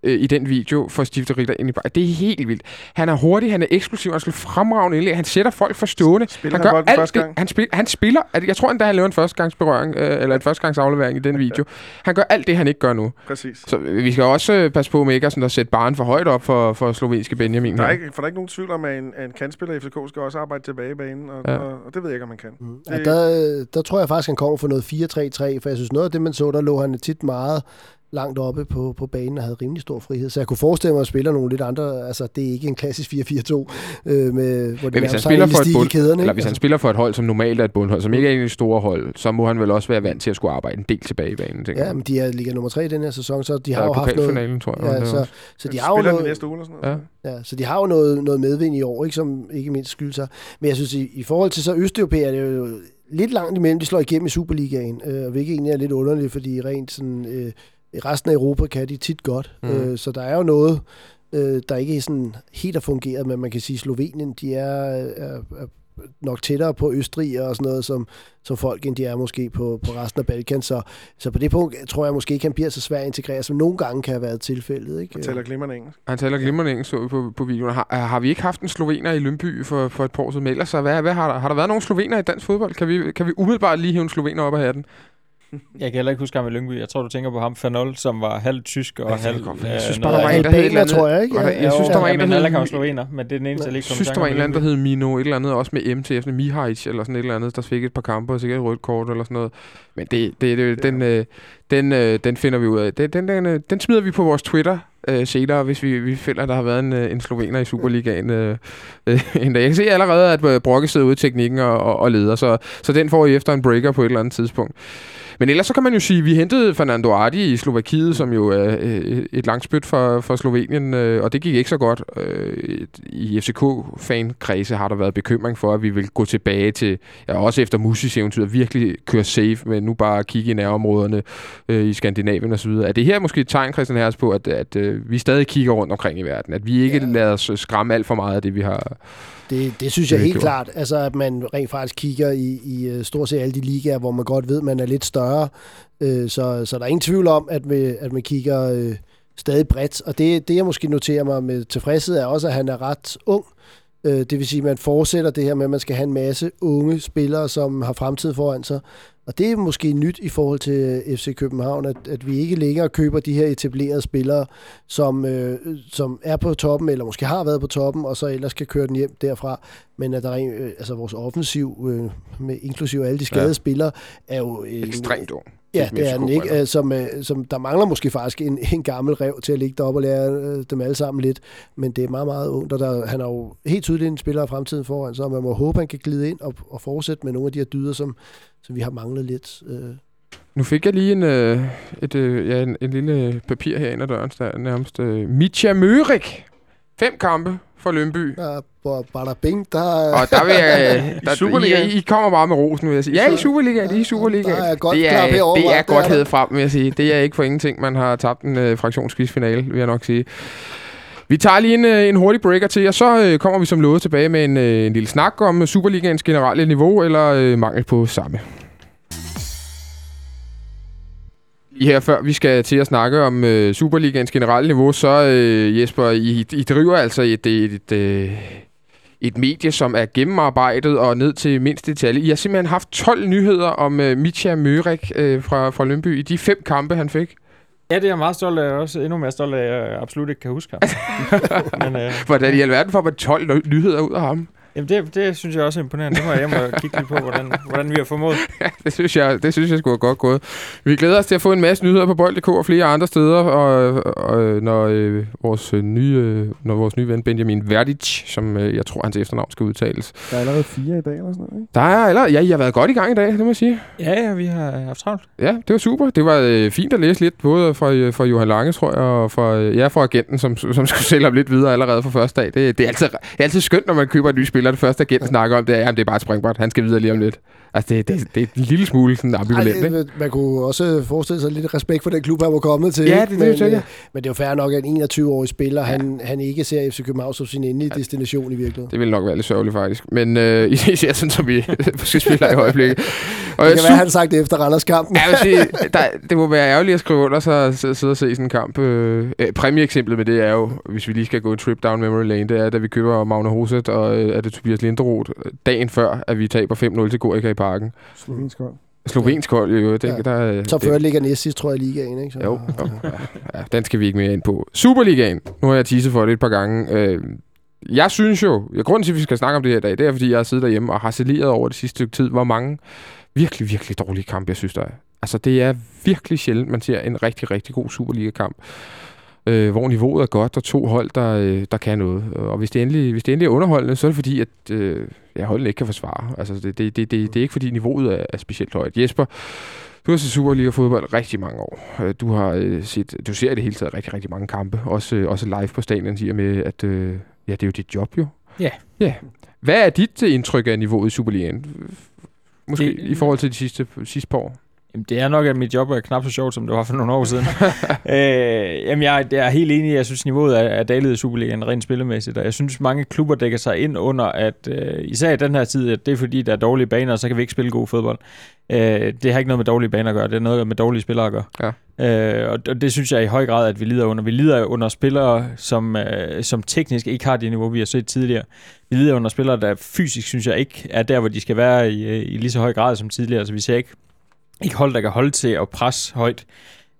øh, i den video for Steve de Ritter ind i bar. Det er helt vildt. Han er hurtig, han er eksplosiv, han skal fremragende indlæg, han sætter folk for stående. Spiller han han gør bolden alt første det. gang? Han, spil, han spiller... at- Jeg tror endda, han laver en førstegangsberøring, øh, eller en førstegangsaflevering i den video. Han gør alt det, han ikke gør nu. Præcis. Så øh, vi skal også øh, passe på med ikke at, sådan, at sætte barn for højt op for, for slovenske Benjamin. Der er, her. ikke, for der er ikke nogen tvivl om, at en, en kantspiller i FCK skal også arbejde tilbage i banen, og, ja. og, og det ved jeg ikke, om man kan. Mm. Det- Ja, der, der tror jeg faktisk, han kommer for noget 4-3-3, for jeg synes, noget af det, man så, der lå han tit meget langt oppe på, på banen og havde rimelig stor frihed. Så jeg kunne forestille mig at spille nogle lidt andre, altså det er ikke en klassisk 4-4-2, øh, med, hvor det hvis han er spiller for et bund, kæderne. eller hvis han Altså, spiller for et hold, som normalt er et bundhold, som ikke er en store hold, så må han vel også være vant til at skulle arbejde en del tilbage i banen, tænker ja, men de er ligger nummer 3 i den her sæson, så de har Der jo er haft noget... tror jeg. Ja, det så, var. så de har jo Spiller noget, næste uge eller sådan noget. Ja. Ja, så de har jo noget, noget medvind i år, ikke, som ikke mindst skyldes sig. Men jeg synes, i, i forhold til så Østeuropæer, er det jo lidt langt imellem, de slår igennem i Superligaen, øh, hvilket egentlig er lidt underligt, fordi rent sådan, øh, i resten af Europa kan de tit godt. Mm. Øh, så der er jo noget, øh, der ikke sådan helt har fungeret, men man kan sige, at Slovenien, de er, er, er nok tættere på Østrig og sådan noget, som, som folk, end de er måske på, på resten af Balkan. Så, så på det punkt tror jeg måske ikke, han bliver så svær at integrere, som nogle gange kan have været tilfældet. Ikke? Han taler glimrende engelsk. Han taler glimrende engelsk, så vi på, på videoen. Har, har vi ikke haft en slovener i Lønby for, for et par år siden? Ellers, så hvad, hvad har, der, har der været nogle slovener i dansk fodbold? Kan vi, kan vi umiddelbart lige hive en slovener op af hatten? [laughs] Jeg kan heller ikke huske ham i Lyngby. Jeg tror, du tænker på ham, Fanol, som var halvt tysk og halvt... være. Jeg øh, synes bare, der var en, der hed andet- tror jeg, ikke? Jeg synes, der var en, der men hed- alle kan jo slovener, men det er den eneste, jeg lige Jeg synes, der var en eller anden, der hed Mino, et eller andet, også med M til, sådan Mihajic, eller sådan et eller andet, der fik et par kampe, og sikkert et rødt kort, eller sådan noget. Men det, det, det, den, øh, den, øh, den finder vi ud af. Den, den, den, øh, den smider vi på vores Twitter øh, senere, hvis vi, vi finder, at der har været en, øh, en slovener i Superligaen øh, øh, en dag. Jeg kan se allerede, at øh, Brokke sidder ude i teknikken og, og, og leder, så, så den får I efter en breaker på et eller andet tidspunkt. Men ellers så kan man jo sige, at vi hentede Fernando Ardi i Slovakiet, som jo er øh, et langt spyt for, for Slovenien, øh, og det gik ikke så godt. Øh, I FCK-fankredse har der været bekymring for, at vi vil gå tilbage til, ja, også efter Musis eventyr, virkelig køre safe, men nu bare kigge i nærområderne i Skandinavien osv. Er det her måske et tegn, Christian Herres, på, at, at vi stadig kigger rundt omkring i verden? At vi ikke. Ja. lader os skræmme alt for meget af det, vi har... Det, det synes jeg Det helt gjort. klart. Altså, at man rent faktisk kigger i, i øh, stort set alle de ligaer, hvor man godt ved, man er lidt større. Øh, så, så der er ingen tvivl om, at, vi, at man kigger øh, stadig bredt. Og det, det, jeg måske noterer mig med tilfredshed, er også, at han er ret ung. Øh, det vil sige, at man fortsætter det her med, at man skal have en masse unge spillere, som har fremtid foran sig. Og det er måske nyt i forhold til øh, FC København, at, at vi ikke længere køber de her etablerede spillere, som, øh, som er på toppen, eller måske har været på toppen, og så ellers skal køre den hjem derfra. Men at der er, øh, altså vores offensiv, øh, med inklusive alle de skadede Ja. spillere, er jo... En, Ekstremt ung. Ja, det er den ikke. Øh, Som, øh, som, der mangler måske faktisk en, en gammel rev til at ligge deroppe og lære øh, dem alle sammen lidt. Men det er meget, meget ungt, og der, han er jo helt tydeligt en spiller af fremtiden foran, så man må håbe, han kan glide ind og, og fortsætte med nogle af de her dyder, som, som vi har manglet lidt. Nu fik jeg lige en, øh, et, øh, ja, en, en lille papir her ind ad døren, der er nærmest øh, Mitja Mørik Fem kampe for Lønby. Der er bada bing, der er... Og der vil jeg... [laughs] Der, Superligaen? I, I kommer bare med rosen, vil jeg sige. Ja, i Superligaen. I Superligaen. Der er godt det er, herovre, det er det godt er hævet frem, vil jeg sige. Det er ikke for ingenting, man har tabt en øh, fraktionsquiz-finale, vil jeg nok sige. Vi tager lige en, øh, en hurtig breaker til, og så øh, kommer vi som lovet tilbage med en, øh, en lille snak om Superligaens generelle niveau, eller øh, mangel på samme. Her før vi skal til at snakke om øh, Superligaens generelle niveau, så øh, Jesper, I, I driver altså et, et, et, øh, et medie, som er gennemarbejdet og ned til mindste detalje. I har simpelthen haft 12 nyheder om øh, Mitja Mørik øh, fra, fra Lønby i de fem kampe, han fik. Ja, det er jeg meget stolt af, og også endnu mere stolt af, at jeg absolut ikke kan huske ham. [laughs] Men, øh, Hvordan i alverden får man 12 ny- nyheder ud af ham? Jamen det, det synes jeg også er imponerende. Det må jeg hjem og kigge lidt på, hvordan, hvordan vi har formået. [laughs] det synes jeg, det synes jeg skulle have godt gået. Vi glæder os til at få en masse nyheder på Bold.dk og flere andre steder, og, og når, øh, vores øh, nye, øh, når vores nye ven Benjamin Verdic, som øh, jeg tror hans efternavn skal udtales. Der er allerede fire i dag eller sådan noget, ikke? Der er eller, ja, I har været godt i gang i dag, det må jeg sige. Ja, ja, vi har haft travlt. Ja, det var super. Det var øh, fint at læse lidt, både fra, øh, fra Johan Lange, tror jeg, og fra, øh, ja, fra agenten, som, som skulle sælge ham lidt videre allerede fra første dag. Det, det, er altid, det er altid skønt, når man køber en ny spiller. Det første agenten snakker om, det er, at det er bare et springbræt. Han skal videre lige om lidt. Altså, det, det, det er en lille smule sådan ambivalent, ikke? Ej, man kunne også forestille sig lidt respekt for den klub, han var kommet til. Ja, ikke? det- det er jo men, sikkert. øh, men det er jo fair nok, at en 21-årig spiller, ja. han, han ikke ser FC København som sin endelige destination i virkeligheden. Det ville nok være lidt sørgeligt, faktisk. Men øh, især sådan, som vi [laughs] måske spiller i øjeblikket. Og Det jeg kan være, han har sagt det efter Randers-kampen. Ja, jeg vil sige, [laughs] der, det må være ærgerligt at skrive under og sidde og se sådan en kamp. Øh, øh, præmieeksemplet med det er jo, hvis vi lige skal gå en trip down memory lane, det er, da vi køber Magne Hoset og øh, er det Tobias Linderoth dagen før, at vi taber 5-0 til Gorica i parken. Slovensk hold. Slovensk hold, jo. Det, Ja. der, øh, det- før ligger næst sidst, tror jeg, i ligaen. Ikke? Så, Jo, jo ja, den skal vi ikke mere ind på. Superligaen. Nu har jeg teaset for det et par gange. Øh, jeg synes jo, ja, grunden til, at vi skal snakke om det her i dag, det er, fordi jeg har siddet derhjemme og har saleret over det sidste stykke tid, hvor mange virkelig, virkelig dårlige kampe, jeg synes, der er. Altså, det er virkelig sjældent, man ser en rigtig, rigtig god Superliga-kamp, øh, hvor niveauet er godt, og to hold, der, øh, der kan noget. Og hvis det, endelig, hvis det endelig er underholdende, så er det fordi, at øh, ja, holdene ikke kan forsvare. Altså, det, det, det, det, det er ikke fordi, niveauet er, er specielt højt. Jesper, du har set Superliga-fodbold rigtig mange år. Øh, Du har øh, set, du ser i det hele taget rigtig, rigtig mange kampe. Også, øh, også live på stadion, siger med, at øh, ja, det er jo dit job jo. Ja. Ja. Hvad er dit øh, indtryk af niveauet i Superligaen? Måske Det- i forhold til de sidste, sidste par år? Jamen, det er nok, at mit job er knap så sjovt, som det var for nogle år siden. [laughs] øh, jamen, jeg, jeg er helt enig. Jeg synes, niveauet er, er dalet i Superligaen rent spillemæssigt, og jeg synes, mange klubber dækker sig ind under, at øh, især i den her tid, at det er fordi, der er dårlige baner, og så kan vi ikke spille god fodbold. Øh, det har ikke noget med dårlige baner at gøre, det er noget med dårlige spillere at gøre. Ja. Øh, og, og det synes jeg i høj grad, at vi lider under. Vi lider under spillere, som, øh, som teknisk ikke har det niveau, vi har set tidligere. Vi lider under spillere, der fysisk, synes jeg, ikke er der, hvor de skal være i, øh, i lige så høj grad som tidligere. Så vi ser ikke ikke hold, der kan holde til at presse højt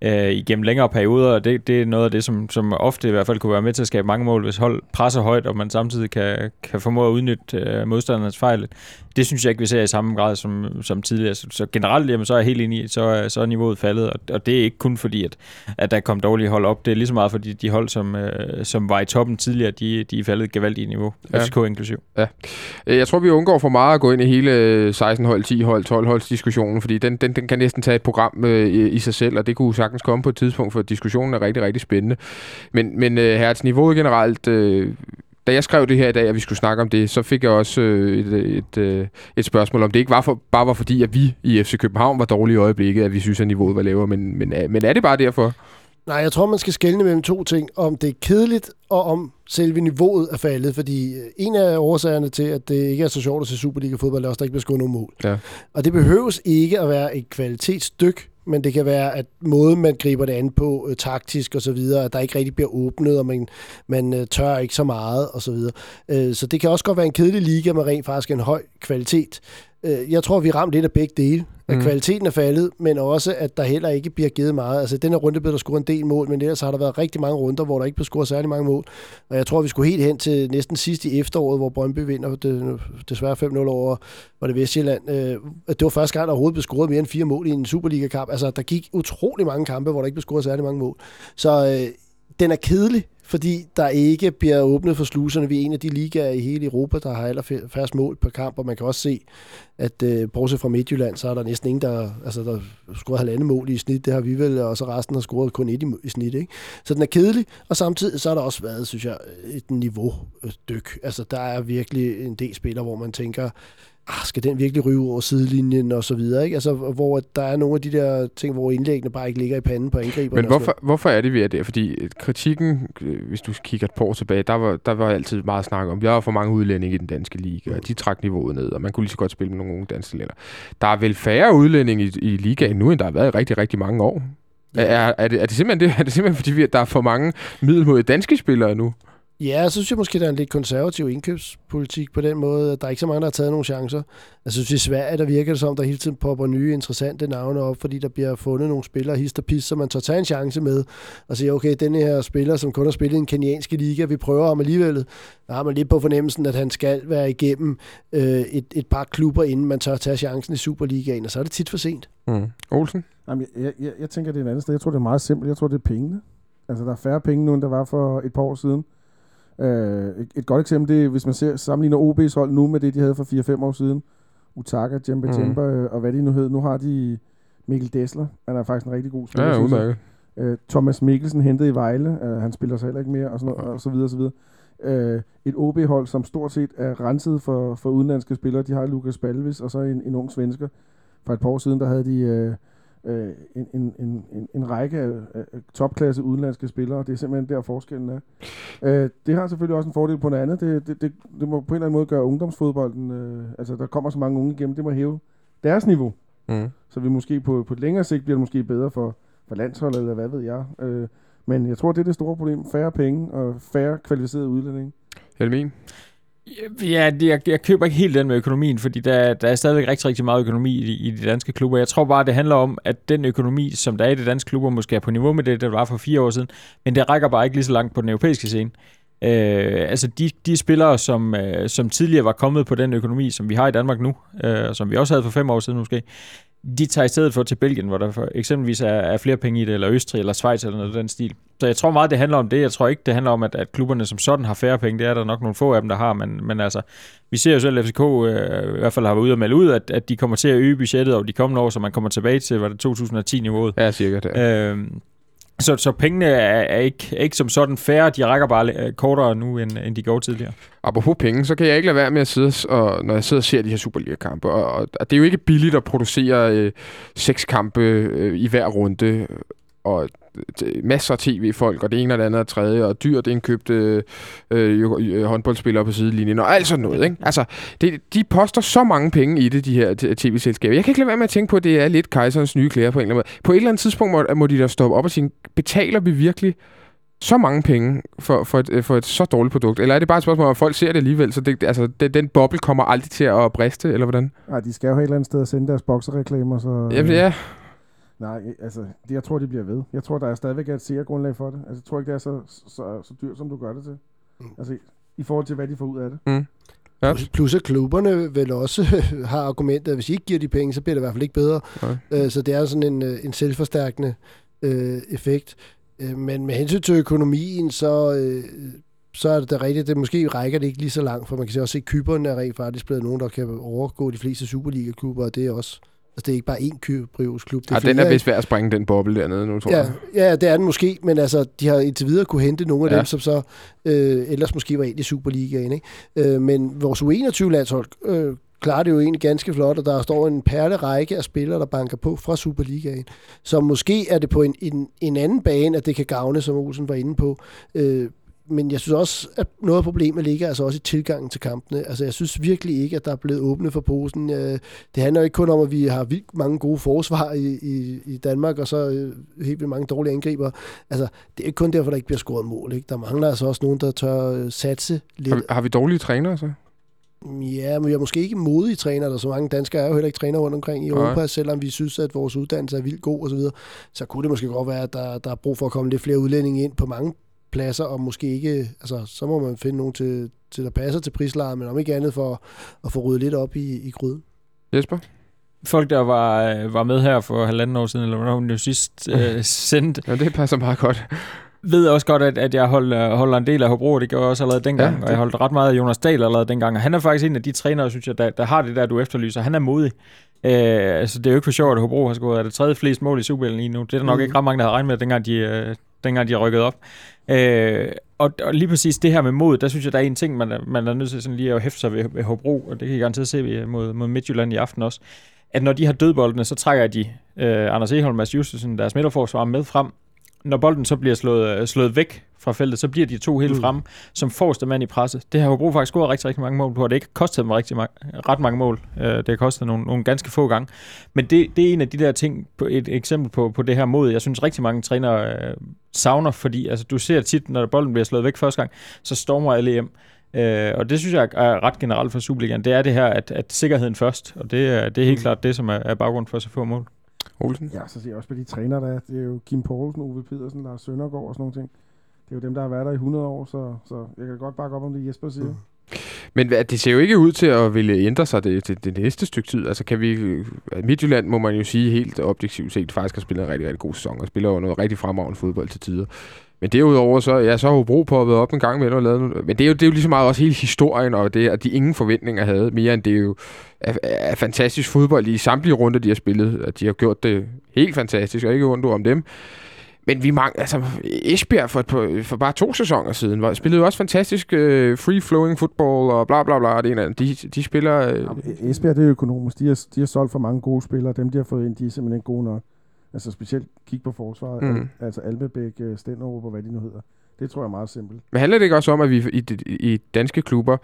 øh, igennem længere perioder, og det, det er noget af det, som, som ofte i hvert fald kunne være med til at skabe mange mål, hvis hold presser højt, og man samtidig kan, kan formå at udnytte øh, modstandernes fejl. Det synes jeg ikke, vi ser i samme grad som, som tidligere. Så, så generelt, jamen, så er jeg helt enig i, så, er- så er niveauet faldet, og, og det er ikke kun fordi, at, at der kom dårlige hold op. Det er lige så meget fordi, de hold, som, øh, som var i toppen tidligere, de, de er faldet gevaldigt i niveau, Ja. ja. FCK inklusiv. Øh, Jeg tror, vi undgår for meget at gå ind i hele øh, 16 hold, 10 hold, 12 holds diskussionen, fordi den, den, den kan næsten tage et program øh, i, i sig selv, og det kunne sagtens komme på et tidspunkt, for diskussionen er rigtig, rigtig spændende. Men, men øh, herrets niveauet generelt, øh, da jeg skrev det her i dag, at vi skulle snakke om det, så fik jeg også øh, et, et, øh, et spørgsmål, om det ikke var for, bare var fordi, at vi i FC København var dårlige i øjeblikket, at vi synes, at niveauet var lavere, men, men, er- men er det bare derfor? Nej, jeg tror, man skal skelne mellem to ting. Om det er kedeligt, og om selve niveauet er faldet. Fordi øh, en af årsagerne til, at det ikke er så sjovt at se Superliga-fodbold, er også, at der ikke bliver skudt nogen mål. Ja. Og det behøves ikke at være et kvalitetsstyk, men det kan være, at måden, man griber det an på, øh, taktisk og så videre, at der ikke rigtig bliver åbnet, og man, man øh, tør ikke så meget og så videre. Øh, så det kan også godt være en kedelig liga med rent faktisk en høj kvalitet. Øh, jeg tror, vi ramt lidt af begge dele. At Mm. kvaliteten er faldet, men også, at der heller ikke bliver givet meget. Altså, den her runde blev der scoret en del mål, men ellers har der været rigtig mange runder, hvor der ikke blev scoret særlig mange mål. Og jeg tror, vi skulle helt hen til næsten sidst i efteråret, hvor Brøndby vinder det, desværre 5-0 over var det Vestjylland. Øh, det var første gang, der overhovedet blev scoret mere end fire mål i en Superliga-kamp. Altså, der gik utrolig mange kampe, hvor der ikke blev scoret særlig mange mål. Så øh, den er kedelig, fordi der ikke bliver åbnet for sluserne. Vi er en af de ligaer i hele Europa, der har allerfærst mål per kamp, og man kan også se, at øh, bortset fra Midtjylland, så er der næsten ingen, der, altså, der scoret halvandet mål i snit. Det har vi vel, og så resten har scoret kun et i, i snit. Ikke? Så den er kedelig, og samtidig så har der også været, synes jeg, et niveau øh, dyk. Altså, der er virkelig en del spillere, hvor man tænker, ah, skal den virkelig ryge over sidelinjen og så videre, ikke? Altså, hvor der er nogle af de der ting, hvor indlæggene bare ikke ligger i panden på angriberne. Men hvorfor, hvorfor er det, vi er der? Fordi kritikken, øh, hvis du kigger et par år tilbage, der var, der var altid meget snak om, vi har for mange udlændinge i den danske liga, og de trak niveauet ned, og man kunne lige så godt spille med nogle unge danske lænder. Der er vel færre udlændinge i, i ligaen nu, end der har været i rigtig, rigtig mange år. Ja. Er, er, det, er, det simpelthen det, er det simpelthen fordi, vi, der er for mange middelmodige danske spillere nu? Ja, så synes jeg måske, der er en lidt konservativ indkøbspolitik på den måde. Der er ikke så mange, der har taget nogle chancer. Jeg synes, i Sverige, der virker det som, der hele tiden popper nye, interessante navne op, fordi der bliver fundet nogle spillere, hist og pis, så man tager tage en chance med og siger, okay, den her spiller, som kun har spillet i en kenianske liga, vi prøver ham alligevel. Der har man lidt på fornemmelsen, at han skal være igennem øh, et, et par klubber, inden man tør tage chancen i Superligaen, og så er det tit for sent. Mm. Olsen? Jamen, jeg, jeg, jeg tænker, det er et andet sted. Jeg tror, det er meget simpelt. Jeg tror, det er pengene. Altså, der er færre penge nu, end der var for et par år siden. Øh, et, et godt eksempel, det er, hvis man ser, sammenligner OB's hold nu med det, de havde for 4-5 år siden. Utaka, Jemba mm. Jemba, øh, og hvad de nu hed. Nu har de Mikkel Dessler. Han er faktisk en rigtig god spiller. Ja, udmærket. Øh, Thomas Mikkelsen hentet i Vejle. Øh, han spiller så heller ikke mere, og, sådan noget, og så videre, og så videre. Øh, et OB-hold, som stort set er renset for, for udenlandske spillere. De har Lukas Balvis, og så en, en ung svensker. For et par år siden, der havde de... Øh, øh, en, en, en, en række af, af topklasse udenlandske spillere, og det er simpelthen der forskellen er. Øh, det har selvfølgelig også en fordel på noget andet. Det, det, det, det må på en eller anden måde gøre ungdomsfodbolden, øh, altså der kommer så mange unge igennem, det må hæve deres niveau. Mm. Så vi måske på, på et længere sigt bliver det måske bedre for, for landsholdet, eller hvad ved jeg. Øh, men jeg tror, det er det store problem. Færre penge og færre kvalificerede udlændinge. Helmin? Ja, jeg, jeg køber ikke helt den med økonomien, fordi der, der er stadigvæk rigtig, rigtig meget økonomi i, i de danske klubber. Jeg tror bare, det handler om, at den økonomi, som der er i de danske klubber, måske er på niveau med det, der var for fire år siden, men det rækker bare ikke lige så langt på den europæiske scene. Øh, altså de, de spillere, som, øh, som tidligere var kommet på den økonomi, som vi har i Danmark nu, øh, som vi også havde for fem år siden måske, de tager i stedet for til Belgien, hvor der for eksempelvis er, er flere penge i det, eller Østrig, eller Schweiz, eller noget af den stil. Så jeg tror meget, det handler om det. Jeg tror ikke, det handler om, at, at klubberne som sådan har færre penge. Det er der nok nogle få af dem, der har, men, men altså, vi ser jo selv, at FCK øh, i hvert fald har været ude og melde ud, at, at de kommer til at øge budgettet over de kommende år, så man kommer tilbage til, var det 2010-niveauet. Ja, cirka det. Øh, så, så pengene er, er, ikke, er ikke som sådan færre, de rækker bare øh, kortere nu, end, end de går tidligere. Apropos penge, så kan jeg ikke lade være med at sidde, og, når jeg sidder og ser de her Superliga-kampe, og, og det er jo ikke billigt at producere øh, seks kampe øh, i hver runde, og masser af tv-folk, og det ene og det andet og tredje, og dyrt indkøbte øh, øh, håndboldspillere på sidelinjen, og alt sådan noget. Ikke? Altså, det, de poster så mange penge i det, de her tv-selskaber. Jeg kan ikke lade være med at tænke på, at det er lidt kejserens nye klæder på en eller anden måde. På et eller andet tidspunkt må, må de da stoppe op og sige, betaler vi virkelig så mange penge for, for, et, for et så dårligt produkt? Eller er det bare et spørgsmål, om folk ser det alligevel, så det, altså, det, den boble kommer aldrig til at briste, eller hvordan? Nej, de skal jo et eller andet sted sende deres bokserreklamer, så... Jamen, ja. Nej, altså, det, jeg tror, de bliver ved. Jeg tror, der er stadigvæk et sikkert grundlag for det. Altså, jeg tror ikke, det er så, så, så, så dyrt, som du gør det til. Mm. Altså, i forhold til, hvad de får ud af det. Mm. Ja. Plus, plus at klubberne vel også [laughs] har argumentet, at hvis I ikke giver de penge, så bliver det i hvert fald ikke bedre. Okay. Øh, så det er sådan en, øh, en selvforstærkende øh, effekt. Øh, men med hensyn til økonomien, så, øh, så er det da rigtigt, det måske rækker det ikke lige så langt, for man kan se også se, at kyberne er rent faktisk blevet nogen, der kan overgå de fleste Superliga-klubber, og det er også Altså, det er ikke bare én Kyprios-klub. Det ja, den er vist værd at springe den boble dernede nu, tror ja, jeg. Ja, det er den måske, men altså, de har indtil videre kunne hente nogle af ja. dem, som så øh, ellers måske var ind i Superligaen. Ikke? Øh, men vores U21-landshold øh, klarer det jo egentlig ganske flot, og der står en perle række af spillere, der banker på fra Superligaen. Så måske er det på en, en, en anden bane, at det kan gavne, som Olsen var inde på. Øh, men jeg synes også, at noget af problemet ligger altså også i tilgangen til kampene. Altså, jeg synes virkelig ikke, at der er blevet åbnet for posen. Øh, det handler jo ikke kun om, at vi har vildt mange gode forsvar i, i, i Danmark, og så øh, helt vildt mange dårlige angriber. Altså, det er ikke kun derfor, der ikke bliver scoret mål. Ikke? Der mangler altså også nogen, der tør øh, satse lidt. Har vi, har vi dårlige trænere så? Ja, men vi har måske ikke modige trænere, der så mange danskere er jo heller ikke træner rundt omkring i Europa, Nej. selvom vi synes, at vores uddannelse er vildt god osv., så, videre. så kunne det måske godt være, at der, der er brug for at komme lidt flere udlændinge ind på mange pladser, og måske ikke, altså så må man finde nogen til, til der passer til prislejet, men om ikke andet for at få ryddet lidt op i, i gryden. Jesper? Folk, der var, var med her for halvanden år siden, eller hvornår hun jo sidst øh, sendte. Ja, det passer meget godt. ved også godt, at, at jeg holder, holder en del af Hobro, og det gjorde jeg også allerede dengang, ja, og jeg holdt ret meget af Jonas Dahl allerede dengang, og han er faktisk en af de trænere, synes jeg, der, der har det der, du efterlyser. Han er modig. Øh, altså, det er jo ikke for sjovt, at Hobro har scoret det tredje flest mål i Superligaen lige nu. Det er der nok mm. ikke ret mange, der har regnet med, dengang de, øh, dengang de har rykket op. Øh, og, og lige præcis det her med mod, der synes jeg, der er en ting, man er, man er nødt til sådan lige at hæfte sig ved, ved Hobro, og det kan I garanteret se mod, mod Midtjylland i aften også, at når de har dødboldene, så trækker de øh, Anders Eholm og Mads Justesen, deres midterforsvar, med frem, når bolden så bliver slået, øh, slået væk fra feltet, så bliver de to helt mm. frem som forreste mand i presset. Det har Hobro faktisk scoret rigtig, rigtig mange mål på, og det har ikke kostet dem rigtig ma- ret mange mål. Uh, det har kostet nogle, nogle ganske få gange. Men det, det er en af de der ting, på et eksempel på, på det her mod, jeg synes rigtig mange trænere uh, savner, fordi altså, du ser tit, når bolden bliver slået væk første gang, så stormer alle hjem. Uh, og det synes jeg er ret generelt for Superligaen. Det er det her, at, at sikkerheden først, og det, er, det er helt mm. klart det, som er, er baggrund for så få mål. Olsen? Ja, så ser jeg også på de træner, der er. Det er jo Kim Poulsen, Ove Pedersen, Lars Søndergaard og sådan nogle ting. Det er jo dem, der har været der i 100 år, så, så jeg kan godt bakke op om det, Jesper siger. Mm. Men det ser jo ikke ud til at ville ændre sig det, det, det næste stykke tid. Altså kan vi... Øh, Midtjylland må man jo sige helt objektivt set faktisk har spillet en rigtig, rigtig god sæson og spiller jo noget rigtig fremragende fodbold til tider. Men derudover, så, ja, så har Hobro poppet op en gang med og lavet noget. Men det er, jo, det er jo lige så meget også hele historien, og det, at de ingen forventninger havde, mere end det er jo er, er fantastisk fodbold i samtlige runder, de har spillet. At de har gjort det helt fantastisk, og ikke ondt om dem. Men vi mange, altså Esbjerg for, for, bare to sæsoner siden var, spillede jo også fantastisk uh, free-flowing football og bla bla bla. Det ene de, de spiller... Uh, ja, Esbjerg det er økonomisk. De har, de har solgt for mange gode spillere. Dem, de har fået ind, de er simpelthen gode nok. Altså specielt kig på forsvaret. Mm. Altså Almebæk, øh, Stenderup og hvad de nu hedder. Det tror jeg er meget simpelt. Men handler det ikke også om, at vi i, i danske klubber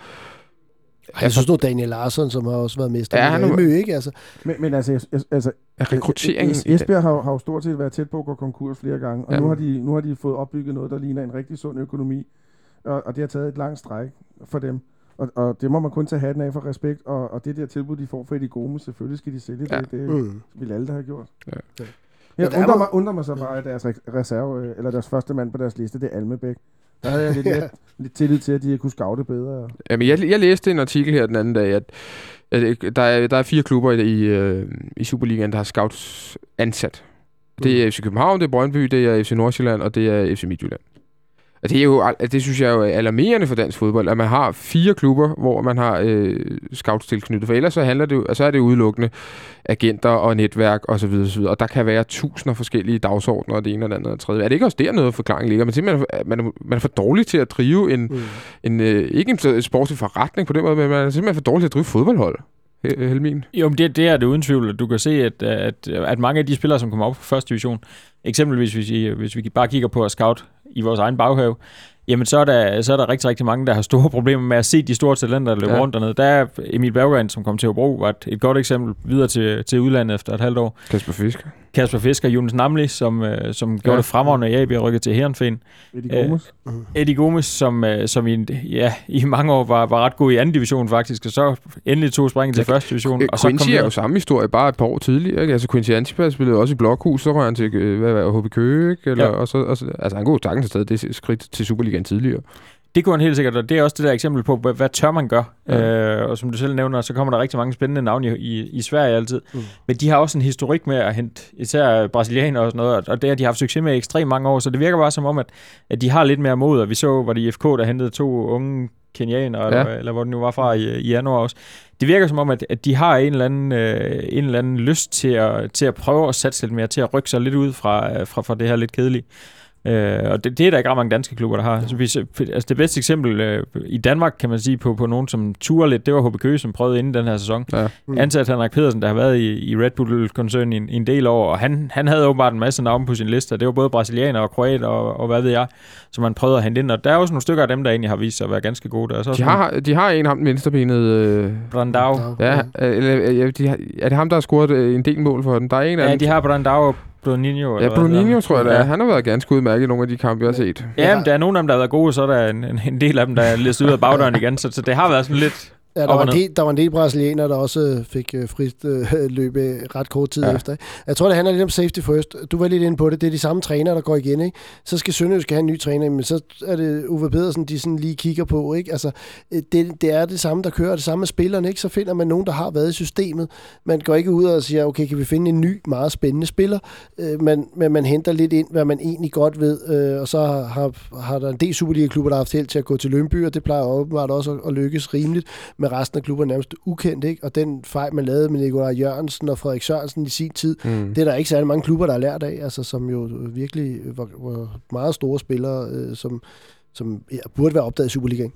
jeg synes nu Daniel Larsson, som har også været mester ja, han Malmø, ikke? Altså. Men, men altså, altså rekrutteringen... Esbjerg har, har jo stort set været tæt på at gå konkurs flere gange, og ja. nu, har de, nu har de fået opbygget noget, der ligner en rigtig sund økonomi, og, og det har taget et langt stræk for dem. Og, og det må man kun tage hatten af for respekt, og, og det der tilbud, de får for Eddie Gomes, selvfølgelig skal de sælge ja. det. Det mm. vil alle, der have gjort. Ja. Ja. Jeg undrer, mig, undrer mig så bare, at deres reserve, øh, eller deres første mand på deres liste, det er Almebæk. Der havde jeg lidt, [laughs] ja. lidt tillid til, at de kunne scoute bedre. Jamen, jeg, jeg læste en artikel her den anden dag, at, at der, er, der er fire klubber i, i, øh, i Superligaen, der har scouts ansat. Det er mm. FC København, det er Brøndby, det er FC Nordsjælland, og det er FC Midtjylland. Og det, er jo, det synes jeg er jo alarmerende for dansk fodbold, at man har fire klubber, hvor man har øh, scouts tilknyttet. For ellers så, handler det, så er det udelukkende agenter og netværk osv. Og, så videre, så videre. og der kan være tusinder forskellige dagsordner, og det ene og det andet og tredje. Er det ikke også der noget forklaring ligger? Men simpelthen, man er, man er for dårlig til at drive en, mm. en øh, ikke en sportslig forretning på den måde, men man er simpelthen for dårlig til at drive fodboldhold. Helmin? Jo, men det, det er det uden tvivl. Du kan se, at, at, at mange af de spillere, som kommer op på første division, eksempelvis hvis vi, hvis vi bare kigger på at scout i vores egen baghave, jamen så er, der, så er der rigtig, rigtig mange, der har store [laughs] problemer med at se de store talenter, der løber ja. rundt dernede. Der er Emil Berggren, som kom til Hobro, var et, et godt eksempel videre til, til udlandet efter et halvt år. Kasper Fisker. Kasper Fisker, Jonas Namli, som, øh, som ja. gjorde det fremragende i AB og rykket til Herrenfen. Eddie Gomes. Uh, Eddie Gomes, som, øh, som i, ja, i mange år var, var ret god i anden division faktisk, og så endelig tog springet til første division. Og så Quincy er jo samme historie, bare et par år tidligere. Ikke? Altså Quincy Antipas spillede også i Blokhus, så røg han til øh, hvad, hvad, HB Køge? Eller, ja. og så, og så, altså han kunne sagtens have taget det skridt til Superligaen tidligere. Det kunne han helt sikkert, og det er også det der eksempel på, hvad, hvad tør man gør. Ja. Øh, og som du selv nævner, så kommer der rigtig mange spændende navne i, i, i Sverige altid. Mm. Men de har også en historik med at hente især brasilianer og sådan noget, og det har de haft succes med i ekstremt mange år, så det virker bare som om, at, at de har lidt mere mod, og vi så, var det IFK, der hentede to unge kenianer, ja. eller, eller hvor det nu var fra i, i januar også. Det virker som om, at, at de har en eller, anden, øh, en eller anden lyst til at, til at prøve at satse lidt mere, til at rykke sig lidt ud fra, fra, fra det her lidt kedelige. Øh, og det, det er der ikke ret mange danske klubber, der har. Så hvis, altså det bedste eksempel øh, i Danmark, kan man sige, på, på nogen, som turer lidt, det var HB Køge, som prøvede inden den her sæson. Ja. Mm. Ansat Henrik Pedersen, der har været i, i Red Bull-koncernen i, i en del år, og han, han havde åbenbart en masse navne på sin liste. Det var både brasilianer og kroater og, og hvad ved jeg, som man prøvede at hente ind. Og der er også nogle stykker af dem, der egentlig har vist sig at være ganske gode. Der er så de, har, de har en ham venstrebenet... Øh... Brandau. Ja, eller, ja, de har, er det ham, der har scoret øh, en del mål for dem? Der er en ja, af dem. de har Brandau Bruninho. Ja, Bruninho tror jeg, det er. Han har været ganske udmærket i nogle af de kampe, jeg har set. Ja, men der er nogle af dem, der har været gode, så er der en, en, en del af dem, der er lidt ud af bagdøren [laughs] igen. Så, så det har været sådan lidt Ja, der var, en del, der var en del brasilianere, der også øh, fik øh, frit øh, [laughs] løb øh, ret kort tid Ja. efter. ikke? Jeg tror, det handler lidt om safety first. Du var lidt inde på det. Det er de samme trænere, der går igen. Ikke? Så skal Sønderjysk have en ny træner, men så er det Uwe Pedersen, de sådan lige kigger på. Ikke? Altså, øh, det, det er det samme, der kører. Det samme med spillerne. Ikke? Så finder man nogen, der har været i systemet. Man går ikke ud og siger, okay, kan vi finde en ny, meget spændende spiller? Øh, men, men man henter lidt ind, hvad man egentlig godt ved. Øh, og så har, har, har der en del Superliga-klubber, der har haft held til at gå til Lønby, og det plejer åbenbart også at, at lykkes rimeligt med resten af klubber nærmest ukendt, ikke? Og den fejl, man lavede med Nikolaj Jørgensen og Frederik Sørensen i sin tid, Mm. det er der ikke særlig mange klubber, der har lært af, altså som jo virkelig var, var meget store spillere, øh, som, som ja, burde være opdaget i Superligaen.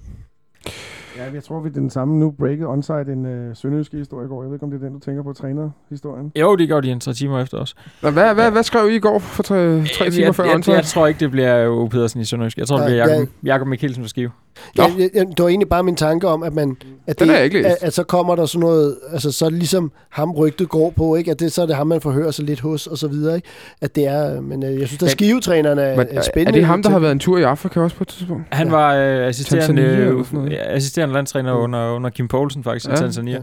Ja, jeg tror, vi er den samme nu breaket onside en øh, sønderjyske historie i går. Jeg ved ikke, om det er den, du tænker på, trænerhistorien. Jo, det gjorde de en tre timer efter os. Nå, hvad, hvad, hvad skrev I i går for tre, tre timer jeg, før jeg, onside? jeg, tror ikke, det bliver jo Pedersen i Sønderjysk. Jeg tror, det Ja, bliver ja. Jakob, Jakob Mikkelsen for Skive. Ja, jeg, jeg, det var egentlig bare min tanke om, at man... At, det, jeg at, at, så kommer der sådan noget... Altså, så ligesom ham rygtet går på, ikke? At det, så er det ham, man forhører sig lidt hos, og så videre, ikke? At det er... Men øh, jeg synes, at skivetrænerne er, Men, er spændende. er det ham, der har været en tur i Afrika også på et tidspunkt? Han Ja. var øh, assisterende, øh, sådan ja, assisterende landstræner Mm. under, under Kim Poulsen faktisk ja. Ja. i Tanzania.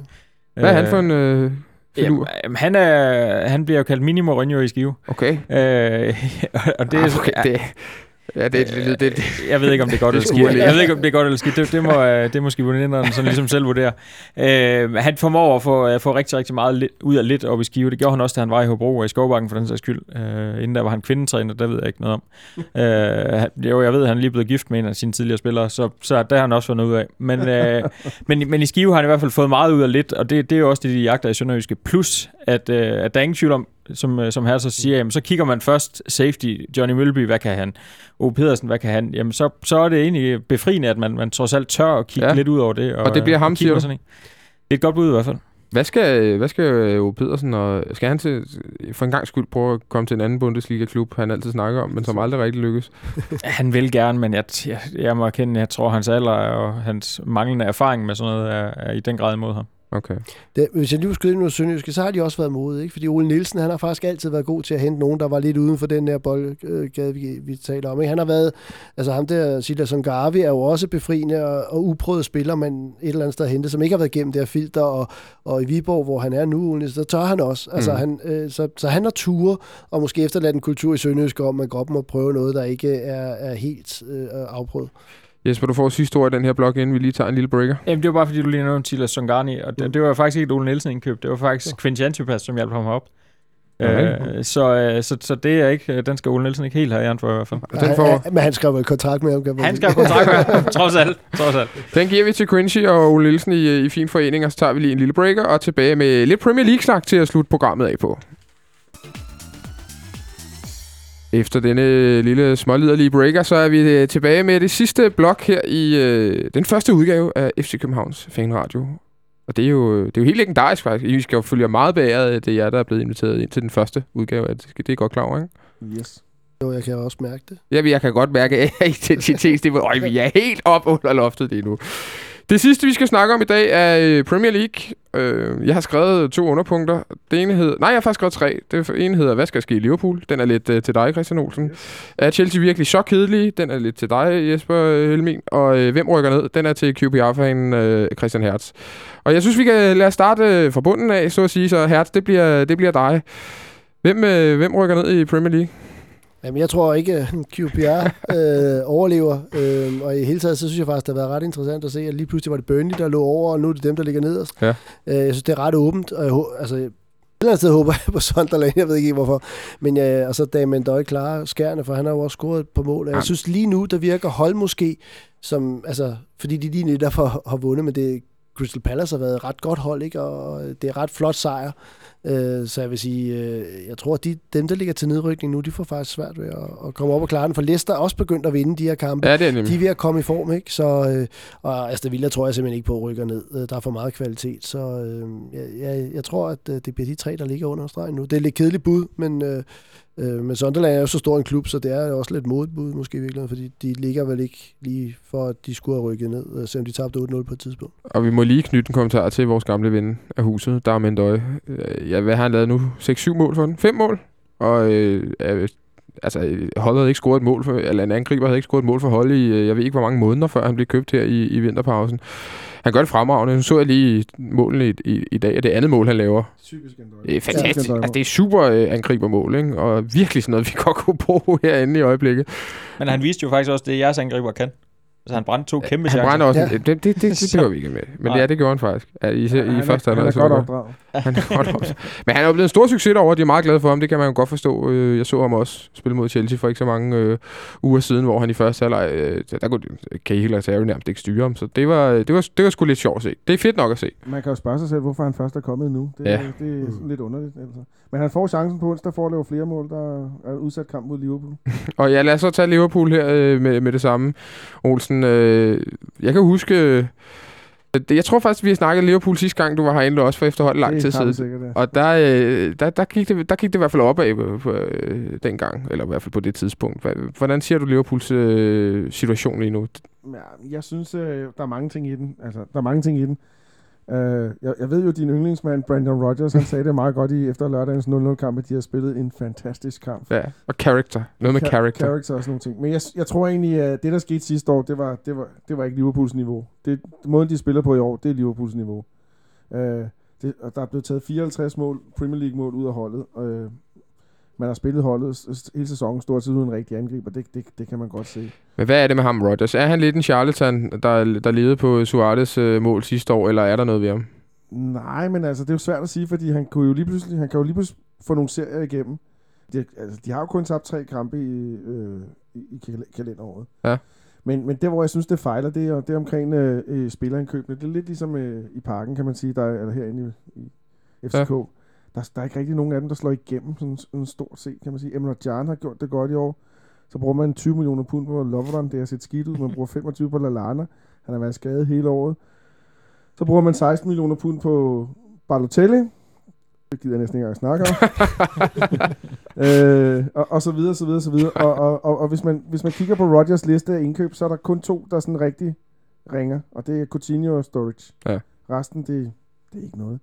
Hvad er han for en øh, filur? Jamen, han, er, han bliver jo kaldt Mini Mourinho i Skive. Okay. Øh, [laughs] og det, ah, okay, det, ja, det, det, det, det, det, Jeg ved ikke, om det er godt [laughs] eller skidt. jeg ved ikke, om det er godt eller skidt. Det, det, må, øh, det må skivevinderen sådan ligesom selv vurdere. Øh, han formår at få, at få rigtig, rigtig meget ud af lidt op i skive. Det gjorde han også, da han var i Hobro og i Skovbakken for den sags skyld. Øh, inden der var han kvindetræner, der ved jeg ikke noget om. [laughs] øh, jo, jeg ved, at han er lige blevet gift med en af sine tidligere spillere, så, så der har han også fundet ud af. Men, øh, [laughs] men, men i skive har han i hvert fald fået meget ud af lidt, og det, det er jo også det, de jagter i Sønderjyske. Plus, at, øh, at der er ingen tvivl om, som, øh, som her så siger, jamen, så kigger man først safety, Johnny Mølby, hvad kan han? O. Pedersen, hvad kan han? Jamen, så, så er det egentlig befriende, at man, man trods alt tør at kigge Ja. lidt ud over det. Og det bliver ham, og kigge siger sådan en. Det er et godt bud i hvert fald. Hvad skal, hvad skal Ove Pedersen, og skal han til, for en gang skyld prøve at komme til en anden Bundesliga-klub, han altid snakker om, men som aldrig rigtig lykkes? [laughs] Han vil gerne, men jeg, jeg, jeg må erkende, jeg tror, hans alder og hans manglende erfaring med sådan noget er, er i den grad imod ham. Okay. Det, hvis jeg lige skulle skrive noget sønderjyske, så har de også været modige, ikke? Fordi Ole Nielsen, han har faktisk altid været god til at hente nogen, der var lidt uden for den her boldgade, vi, vi taler om. Ikke? Han har været, altså ham der, Silas Garvi, er jo også befriende og, og uprøvet spiller, men et eller andet sted hente, som ikke har været igennem det her filter, og, og i Viborg, hvor han er nu, så tør han også. Altså, Mm. han, øh, så, så han har ture, og måske efterladt en kultur i Sønderjyske om, at man godt må prøve noget, der ikke er, er helt øh, afprøvet. Jesper, du får sidste ord i den her blog, inden vi lige tager en lille breaker. Jamen, det var bare fordi, du lige nævnte Silas Songani, og det, det var faktisk ikke et Ole Nielsen indkøb, det var faktisk Quincy Antipas, som hjalp ham op. Okay. Øh, så, øh, så, så det er ikke, den skal Ole Nielsen ikke helt have æren for i hvert fald. Og den, får, Han, men han skrev vel kontrakt med ham, kan Han have kontrakt med ham, [laughs] trods alt. Trods alt. den giver vi til Quincy og Ole Nielsen i, i fin forening, og så tager vi lige en lille breaker, og tilbage med lidt Premier League-snak til at slutte programmet af på. Efter denne lille småliderlige breaker, så er vi øh, tilbage med det sidste blok her i øh, den første udgave af FC Københavns Fanradio. Og det er jo, det er jo helt legendarisk faktisk. I skal jo følge meget bagad, det er jer, der er blevet inviteret ind til den første udgave. Det det er godt klar over, ikke? Yes. Jo, jeg kan også mærke det. Ja, jeg kan godt mærke, at identitetsniveau, øj, vi er helt op under loftet lige nu. Det sidste, vi skal snakke om i dag, er øh, Premier League. Øh, Jeg har skrevet to underpunkter. Det ene hedder... Nej, jeg har faktisk skrevet tre. Det ene hedder, hvad skal ske i Liverpool? Den er lidt øh, til dig, Christian Olsen. Er Chelsea virkelig så kedelig? Den er lidt til dig, Jesper øh, Helmin. Og øh, hvem rykker ned? Den er til QPR-fanen øh, Christian Hertz. Og jeg synes, vi kan lade starte øh, fra bunden af, så at sige. Så Hertz, det bliver, det bliver dig. Hvem, øh, hvem rykker ned i Premier League? Jamen, jeg tror ikke, at QPR øh, overlever. Øh, og i hele taget, så synes jeg faktisk, det har været ret interessant at se, at lige pludselig var det Burnley, der lå over, og nu er det dem, der ligger nederst. Ja. Øh, jeg synes, det er ret åbent. Og jeg, altså, et eller andet sted håber jeg på Sunderland, jeg ved ikke hvorfor. Men ja, og så Damien Døj klarer skærne, for han har jo også scoret et par mål. Jeg synes lige nu, der virker hold måske, som, altså, fordi de lige netop har, har vundet, men det Crystal Palace har været et ret godt hold, ikke? og det er ret flot sejr. Øh, så jeg vil sige, øh, jeg tror, at de, dem, der ligger til nedrykning nu, de får faktisk svært ved at, at komme op og klare den, for Leicester er også begyndt at vinde de her kampe. Ja, det er nemlig. De er ved at komme i form, ikke? Så, øh, og Aston Villa tror jeg simpelthen ikke på at rykker ned. Øh, Der er for meget kvalitet, så øh, jeg, jeg, jeg tror, at øh, det bliver de tre, der ligger under stregen nu. Det er lidt kedeligt bud, men, øh, øh, men Sunderland er jo så stor en klub, så det er jo også lidt modbud måske i virkeligheden, fordi de ligger vel ikke lige for, at de skulle have rykket ned, øh, selvom de tabte 8-0 på et tidspunkt. Og vi må lige knytte en kommentar til vores gamle ven af huset, Darm Endøje. Øh, Ja, hvad har han lavet nu? 6-7 mål for den? 5 mål? Og øh, altså, holdet havde ikke scoret et mål, for, eller en angriber havde ikke scoret et mål for hold i, øh, jeg ved ikke hvor mange måneder, før han blev købt her i, i vinterpausen. Han gør det fremragende. Nu så jeg lige målene i, i, i dag, og det andet mål, han laver. Typisk Det er fantastisk. Altså, det er super øh, angribermål, ikke? Og virkelig sådan noget, vi godt kunne bruge herinde i øjeblikket. Men han viste jo faktisk også, det jeres angriber kan. Altså han brændte to kæmpe Han chancer. brænder også. Ja. Ja. Det, det, det, det, [laughs] det behøver vi ikke med. Men Nej. ja, det gjorde han faktisk. Ja, I, i, i første han er halvleg. så godt det opdraget. [laughs] Han er godt også. Men han er jo blevet en stor succes derovre, og de er meget glade for ham. Det kan man jo godt forstå. Øh, Jeg så ham også spille mod Chelsea for ikke så mange øh, uger siden, hvor han i første halvleg, øh, der der kunne Cahill og Terry nærmest ikke styre ham. Så det var, det var, det var sgu lidt sjovt at se. Det er fedt nok at se. Man kan jo spørge sig selv, hvorfor han først er kommet nu. Det, Ja. ja. det er sådan lidt underligt. Altså. Men han får chancen på onsdag for at lave flere mål. Der er udsat kamp mod Liverpool. [laughs] Og ja, lad os så tage Liverpool her øh, med, med det samme. Olsen, øh, jeg kan huske... Øh, jeg tror faktisk, vi har snakket Liverpool sidste gang, du var herinde også for efterhånden lang tid siden. ja. Og der, øh, der, der, gik det, der gik det i hvert fald opad på, på øh, dengang, eller i hvert fald på det tidspunkt. Hvordan ser du Liverpools øh, situation lige nu? Ja, jeg synes, øh, der er mange ting i den. Altså, der er mange ting i den. Øh, jeg, jeg ved jo, din yndlingsmand, Brandon Rodgers, han sagde det meget godt i efter lørdagens 0-0-kamp, at de har spillet en fantastisk kamp. Ja, og character. Noget med Cha- character. Character og sådan nogle ting. Men jeg, jeg tror egentlig, at det, der skete sidste år, det var, det var, det var ikke Liverpools niveau. Det, måden, de spiller på i år, det er Liverpools niveau. Øh, det, og der er blevet taget 54 mål, Premier League-mål ud af holdet. Øh, man har spillet holdet hele sæsonen stort set uden en rigtig angriber. Det, det, det kan man godt se. Men hvad er det med ham, Rodgers? Er han lidt en charlatan, der, der levede på Suarez øh, mål sidste år, eller er der noget ved ham? Nej, men altså, det er jo svært at sige, fordi han, kunne jo lige pludselig, han kan jo lige pludselig få nogle serier igennem. De, altså, de har jo kun tabt tre kampe i, øh, i, i kal- kalenderåret. Ja. Men, men der, hvor jeg synes, det fejler, det er, det er omkring øh, øh, spillerindkøbene. Det er lidt ligesom øh, i parken, kan man sige, der er, eller herinde i, i FCK. Ja. Der, der er ikke rigtig nogen af dem, der slår igennem sådan en stort set, kan man sige. Emre Can har gjort det godt i år. Så bruger man 20 millioner pund på Lovren, det har set skidt ud. Man bruger 25 på Lallana. Han har været skadet hele året. Så bruger man 16 millioner pund på Balotelli. Det gider jeg næsten ikke engang snakke om. [laughs] øh, og, og så videre, så videre, så videre. Og, og, og, og hvis, man, hvis man kigger på Rodgers liste af indkøb, så er der kun to, der sådan rigtig ringer. Og det er Coutinho og Storage. Ja. Resten, det, det er ikke noget.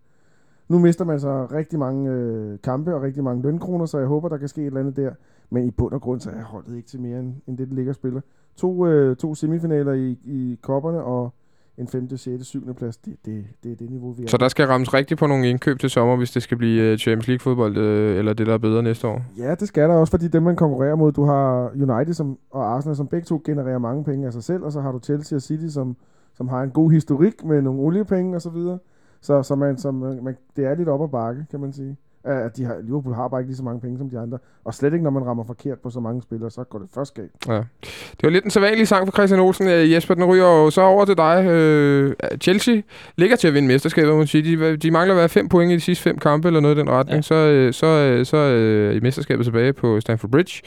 Nu mister man så rigtig mange øh, kampe og rigtig mange lønkroner, så jeg håber, der kan ske et eller andet der. Men i bund og grund, så er holdet ikke til mere end, end det, det ligger og spiller. To, øh, to semifinaler i, i kopperne og en 5., 6., 7. plads. Det, det, det er det niveau, vi er. Så der skal rammes rigtigt på nogle indkøb til sommer, hvis det skal blive øh, Champions League-fodbold, øh, eller det, der er bedre næste år. Ja, det skal der også, fordi dem, man konkurrerer mod, du har United som, og Arsenal, som begge to genererer mange penge af sig selv, og så har du Chelsea og City, som, som har en god historik med nogle oliepenge og så. Så, så man, som, man, det er lidt op ad bakke, kan man sige. At de har, Liverpool har bare ikke lige så mange penge som de andre. Og slet ikke, når man rammer forkert på så mange spillere, så går det først galt. Ja. Det var lidt en sædvanlig sang for Christian Olsen. Øh, Jesper, den ryger jo så over til dig. Øh, Chelsea ligger til at vinde mesterskabet, må man sige. De, de mangler at være fem point i de sidste fem kampe, eller noget i den retning. Ja. Så, øh, så, øh, så øh, i mesterskabet tilbage på Stamford Bridge.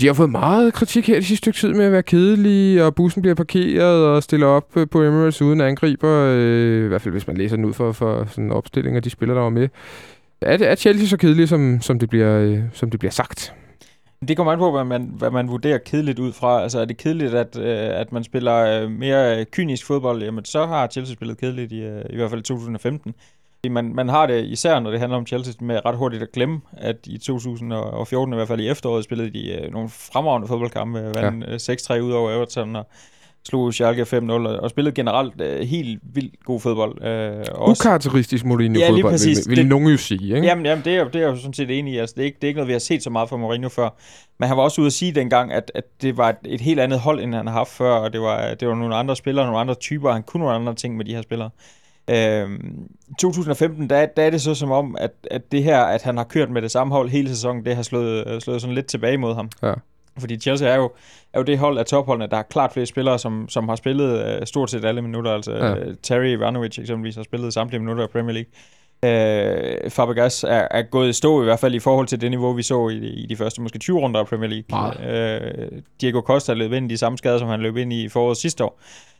De har fået meget kritik her de sidste stykke tid med at være kedelige, og bussen bliver parkeret og stiller op øh, på Emirates uden angriber. Øh, I hvert fald, hvis man læser den ud for, for sådan en opstilling af de spillere, der var med. Er, det, er Chelsea så kedelige, som, som, det bliver, øh, som det bliver sagt? Det kommer an på, hvad man, hvad man vurderer kedeligt ud fra. Altså er det kedeligt, at, øh, at man spiller øh, mere kynisk fodbold, jamen så har Chelsea spillet kedeligt i, øh, i hvert fald i 2015. Man, man har det især, når det handler om Chelsea, med ret hurtigt at glemme, at i 2014, i hvert fald i efteråret, spillede de øh, nogle fremragende fodboldkampe. Vandt ja. 6-3 ud over Everton og slog Schalke 5-0 og, spillede generelt øh, helt vildt god fodbold. Øh, og også- Ukarakteristisk Mourinho Ja, fodbold, præcis. vil, vil Det- nogen jo sige. Ikke? Jamen, jamen det, er, jo- det er jeg jo sådan set enig i. Altså, det, er ikke, det er ikke noget, vi har set så meget fra Mourinho før. Men han var også ude at sige dengang, at, at det var et, et helt andet hold, end han har haft før. Og det var, det var nogle andre spillere, nogle andre typer. Han kunne nogle andre ting med de her spillere. Øhm, 2015, der, der er det så som om, at, at det her, at han har kørt med det samme hold hele sæsonen, det har slået, øh, slået sådan lidt tilbage mod ham. Ja. Fordi Chelsea er jo, er jo det hold af topholdene, der har klart flere spillere, som, som har spillet øh, stort set alle minutter. Altså Ja. ja. Terry Ivanovic eksempelvis har spillet samtlige minutter i Premier League. Øh, Fabregas er, er gået i stå i hvert fald i forhold til det niveau, vi så i, i de første måske 20 runder af Premier League. Øh, Diego Costa løb ind i de samme skader, som han løb ind i foråret sidste år. Øh,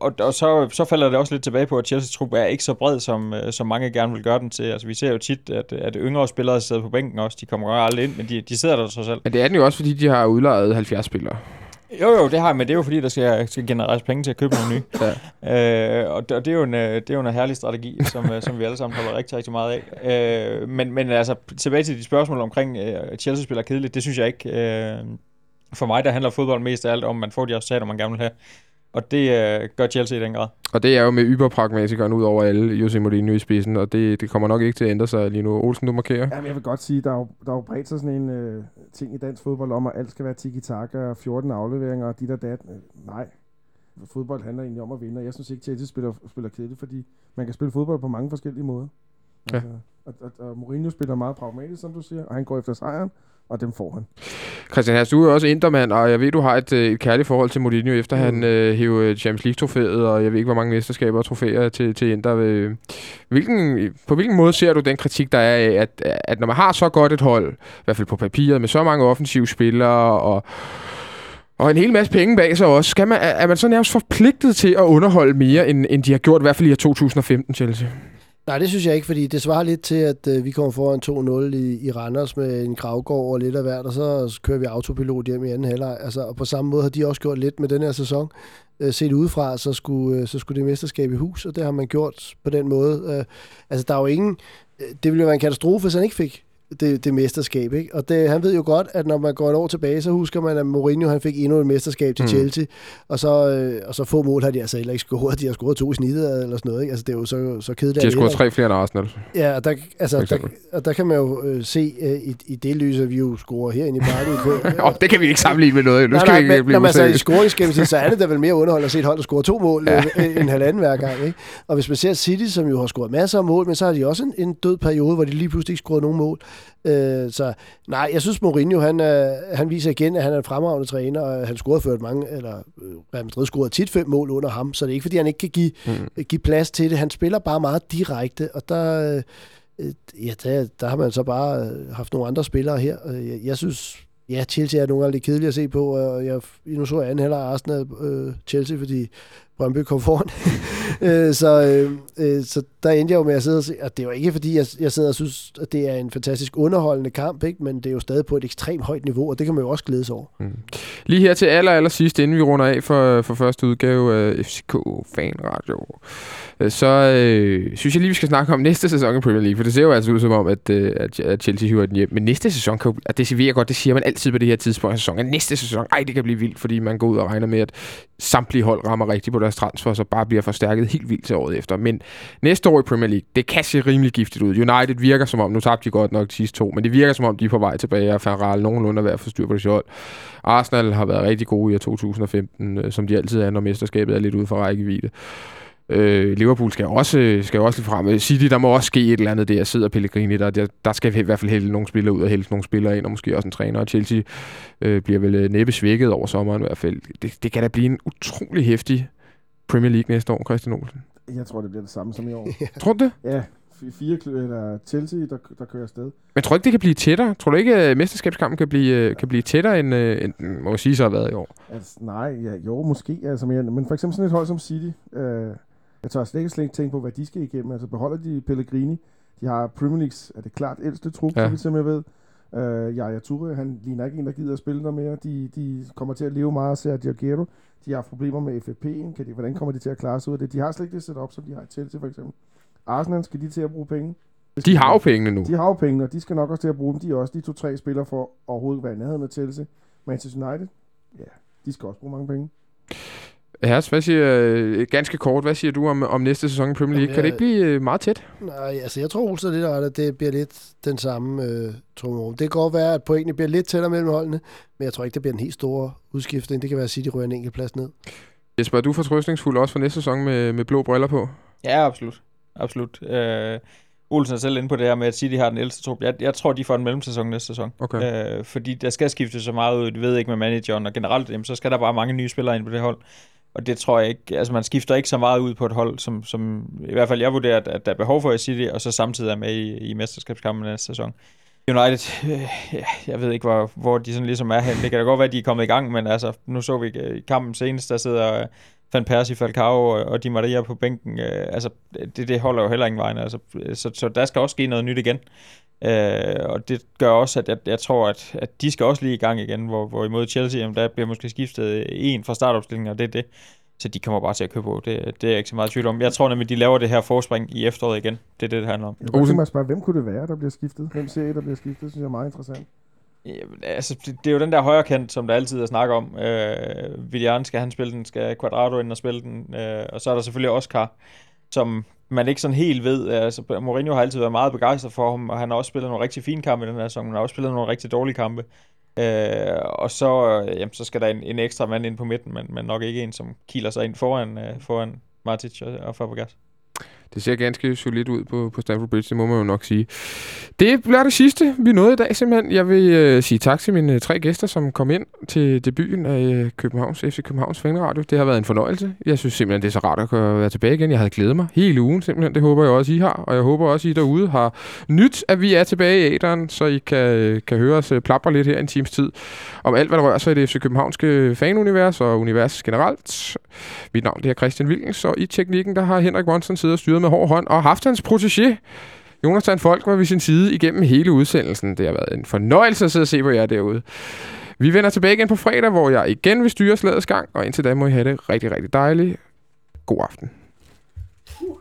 og og så, så falder det også lidt tilbage på, at Chelsea trup er ikke så bred, som, øh, som mange gerne vil gøre den til. Altså, vi ser jo tit, at, at yngre spillere sidder på bænken også. De kommer jo aldrig ind, men de, de sidder der trods alt. Men det er den jo også, fordi de har udlejet 70 spillere. Jo, jo, det har jeg, men det er jo fordi, der skal, skal genereres penge til at købe nogle nye. ja. øh, og, det, og det, er jo en, øh, det er jo en herlig strategi, som, øh, som vi alle sammen holder rigtig, rigtig meget af. Øh, men, men altså, tilbage til de spørgsmål omkring uh, Chelsea spiller kedeligt, det synes jeg ikke. Øh, for mig, der handler fodbold mest af alt om, at man får de resultater, man gerne vil have. Og det øh, gør Chelsea i den grad. Og det er jo med yberpragmatikeren ud over alle, Jose Mourinho i spidsen, og det, det kommer nok ikke til at ændre sig lige nu. Olsen, du markerer? Jamen, jeg vil godt sige, der er jo, der er jo bredt sig sådan en øh, ting i dansk fodbold om, at alt skal være tiki-taka og 14 afleveringer og dit og dat. Øh, nej. Fodbold handler egentlig om at vinde, og jeg synes ikke, Chelsea spiller, spiller kedeligt, fordi man kan spille fodbold på mange forskellige måder. Ja. Altså, og, og, og Mourinho spiller meget pragmatisk, som du siger, og han går efter sejren, og dem får han. Christian Herst, du er også intermand, og jeg ved, du har et, øh, et kærligt forhold til Mourinho, efter mm. han øh, hævde Champions League-trofæet, og jeg ved ikke, hvor mange mesterskaber og trofæer til, til Inter. Øh, hvilken, på hvilken måde ser du den kritik, der er af, at, at når man har så godt et hold, i hvert fald på papiret, med så mange offensive spillere, og og en hel masse penge bag sig også. Skal man, er man så nærmest forpligtet til at underholde mere, end, end de har gjort, i hvert fald i 2015, Chelsea? Nej, det synes jeg ikke, fordi det svarer lidt til, at øh, vi kommer foran 2-0 i, i Randers med en gravgård og lidt af hvert, og så kører vi autopilot hjem i anden halvleg. Altså, og på samme måde har de også gjort lidt med den her sæson. Øh, set udefra, så skulle, øh, så skulle det mesterskab i hus, og det har man gjort på den måde. Øh, altså, der er jo ingen... Øh, det ville jo være en katastrofe, hvis han ikke fik det, det mesterskab. Ikke? Og det, han ved jo godt, at når man går et år tilbage, så husker man, at Mourinho han fik endnu et mesterskab til mm. Chelsea, og så, øh, og så få mål har de altså heller ikke scoret. De har scoret to i snittet eller sådan noget. Ikke? Altså, det er jo så, så kedeligt. De har scoret tre flere end Arsenal. Ja, og der, altså, der, og der kan man jo øh, se øh, i, i det lys, at vi jo scorer herinde i parken. [laughs] oh, det kan vi ikke sammenligne med noget. Nu nej, skal nej, vi ikke men, blive når man så i scoringsgennemsnit, så er det da vel mere underholdende at se et hold, der scorer to mål ja. øh, end halvanden hver gang. Ikke? Og hvis man ser City, som jo har scoret masser af mål, men så har de også en, en død periode, hvor de lige pludselig ikke scoret nogen mål. Øh, så nej, jeg synes Mourinho, han, øh, han viser igen, at han er en fremragende træner, og han scorede ført mange, eller øh, Real Madrid scorede tit fem mål under ham, så det er ikke, fordi han ikke kan give, mm. give plads til det. Han spiller bare meget direkte, og der, øh, ja, der, der har man så bare øh, haft nogle andre spillere her. Jeg, jeg synes, ja, Chelsea er nogle gange lidt kedelige at se på, og jeg, nu så jeg anden heller Arsenal øh, Chelsea, fordi Brøndby kom foran. [laughs] Øh, så, øh, øh, så der endte jeg jo med at sidde og se, og det var ikke fordi, jeg, jeg sidder og synes, at det er en fantastisk underholdende kamp, ikke? men det er jo stadig på et ekstremt højt niveau, og det kan man jo også glæde sig over. Mm. Lige her til aller, aller sidst, inden vi runder af for, for første udgave af FCK Fan Radio, øh, så øh, synes jeg lige, vi skal snakke om næste sæson i Premier League, for det ser jo altså ud som om, at, øh, at Chelsea hiver den hjem. Men næste sæson, kan jo, det siger godt, det siger man altid på det her tidspunkt af sæsonen, at næste sæson, ej, det kan blive vildt, fordi man går ud og regner med, at samtlige hold rammer rigtigt på deres transfer, så bare bliver forstærket helt vildt til året efter. Men næste år i Premier League, det kan se rimelig giftigt ud. United virker som om, nu tabte de godt nok de sidste to, men det virker som om, de er på vej tilbage, og Van nogenlunde er ved at forstyrre på det hold. Arsenal har været rigtig gode i 2015, øh, som de altid er, når mesterskabet er lidt ude for rækkevidde. Øh, Liverpool skal også, øh, skal også lidt frem. Øh, City, der må også ske et eller andet der. Sidder Pellegrini der. Der, der skal i hvert fald hælde nogle spillere ud og hælde nogle spillere ind, og måske også en træner. Og Chelsea øh, bliver vel næppe svækket over sommeren i hvert fald. Det, det kan da blive en utrolig hæftig Premier League næste år, Christian Olsen. Jeg tror, det bliver det samme som i år. [laughs] Tror du det? Ja, fire eller Chelsea, der, der kører afsted. Men tror du ikke, det kan blive tættere? Tror du ikke, at mesterskabskampen kan blive, øh, kan blive tættere, end, øh, end må sige så har været i år? Altså, nej, ja, jo, måske. Altså, men, men for eksempel sådan et hold som City, øh, jeg tør slet ikke slet tænke på, hvad de skal igennem. Altså beholder de Pellegrini. De har Premier League's, er det klart, ældste trup, ja. som jeg ved. Uh, Yaya Toure, han ligner ikke en, der gider at spille der mere. De, de kommer til at leve meget af Sergio Aguero. De har problemer med FFP'en. Kan de, hvordan kommer de til at klare sig ud af det? De har slet ikke det setup, som de har i Chelsea for eksempel. Arsenal skal de til at bruge penge. De har jo pengene nu. De har jo pengene, og de skal nok også til at bruge dem. De er også de to-tre spillere for overhovedet være i nærheden af Chelsea. Manchester United, ja, de skal også bruge mange penge. Herres, hvad siger, øh, ganske kort, hvad siger du om, om næste sæson i Premier League? Jamen, kan det ikke blive øh, meget tæt? Nej, altså jeg tror Olsen lidt at det bliver lidt den samme øh, trumrum. Det kan godt være, at pointene bliver lidt tættere mellem holdene, men jeg tror ikke, det bliver en helt stor udskiftning. Det kan være, at City rører en enkelt plads ned. Jesper, er du fortrøstningsfuld også for næste sæson med, med blå briller på? Ja, absolut. Absolut. Øh, Olsen er selv inde på det her med, at City har den ældste trup. Jeg, jeg tror, de får en mellemsæson næste sæson. Okay. Øh, fordi der skal skifte så meget ud. De ved ikke med manageren, og generelt jamen, så skal der bare mange nye spillere ind på det hold. Og det tror jeg ikke, altså man skifter ikke så meget ud på et hold, som, som i hvert fald jeg vurderer, at der er behov for i City, og så samtidig er med i, i mesterskabskampen næste sæson. United, øh, jeg ved ikke, hvor, hvor de sådan ligesom er hen. Det kan da godt være, at de er kommet i gang, men altså, nu så vi i kampen senest, der sidder øh, Van Persie, Falcao og, og Di Maria på bænken, øh, altså det, det holder jo heller ingen vejen. Altså, så, så der skal også ske noget nyt igen. Øh, og det gør også, at jeg, jeg tror, at, at de skal også lige i gang igen, hvor, hvor imod Chelsea, jamen, der bliver måske skiftet en fra startopstillingen, og det er det. Så de kommer bare til at købe på. Det, det er jeg ikke så meget tvivl om. Jeg tror nemlig, de laver det her forspring i efteråret igen. Det er det, det handler om. Jeg kunne mig spørge, hvem kunne det være, der bliver skiftet? Hvem ser I, der bliver skiftet? Det synes jeg er meget interessant. Jamen, altså, det, det er jo den der højre kant, som der altid er snak om. Øh, Villian skal han spille den, skal Quadrado ind og spille den, øh, og så er der selvfølgelig Oscar, som man ikke sådan helt ved. Øh, altså, Mourinho har altid været meget begejstret for ham, og han har også spillet nogle rigtig fine kampe i den her sæson, men han har også spillet nogle rigtig dårlige kampe. Øh, og så, øh, jamen, så skal der en, en ekstra mand ind på midten, men, men nok ikke en, som kiler sig ind foran, øh, foran Matic og, og Fabregas. Det ser ganske solidt ud på, på Stamford Bridge, det må man jo nok sige. Det bliver det sidste, vi nåede i dag simpelthen. Jeg vil øh, sige tak til mine øh, tre gæster, som kom ind til debuten af øh, Københavns, FC Københavns Fanradio. Det har været en fornøjelse. Jeg synes simpelthen, det er så rart at kunne være tilbage igen. Jeg havde glædet mig hele ugen simpelthen. Det håber jeg også, I har. Og jeg håber også, I derude har nyt, at vi er tilbage i æderen, så I kan, øh, kan høre os plapper plapre lidt her en times tid om alt, hvad der rører sig i det FC Københavnske fanunivers og univers generelt. Mit navn det er Christian Wilkens, og i teknikken der har Henrik Monsen siddet og styret med hård hånd og haft hans protégé. Jonathan Folk var ved sin side igennem hele udsendelsen. Det har været en fornøjelse at sidde og se på jer derude. Vi vender tilbage igen på fredag, hvor jeg igen vil styre slagets gang, og indtil da må I have det rigtig, rigtig dejligt. God aften.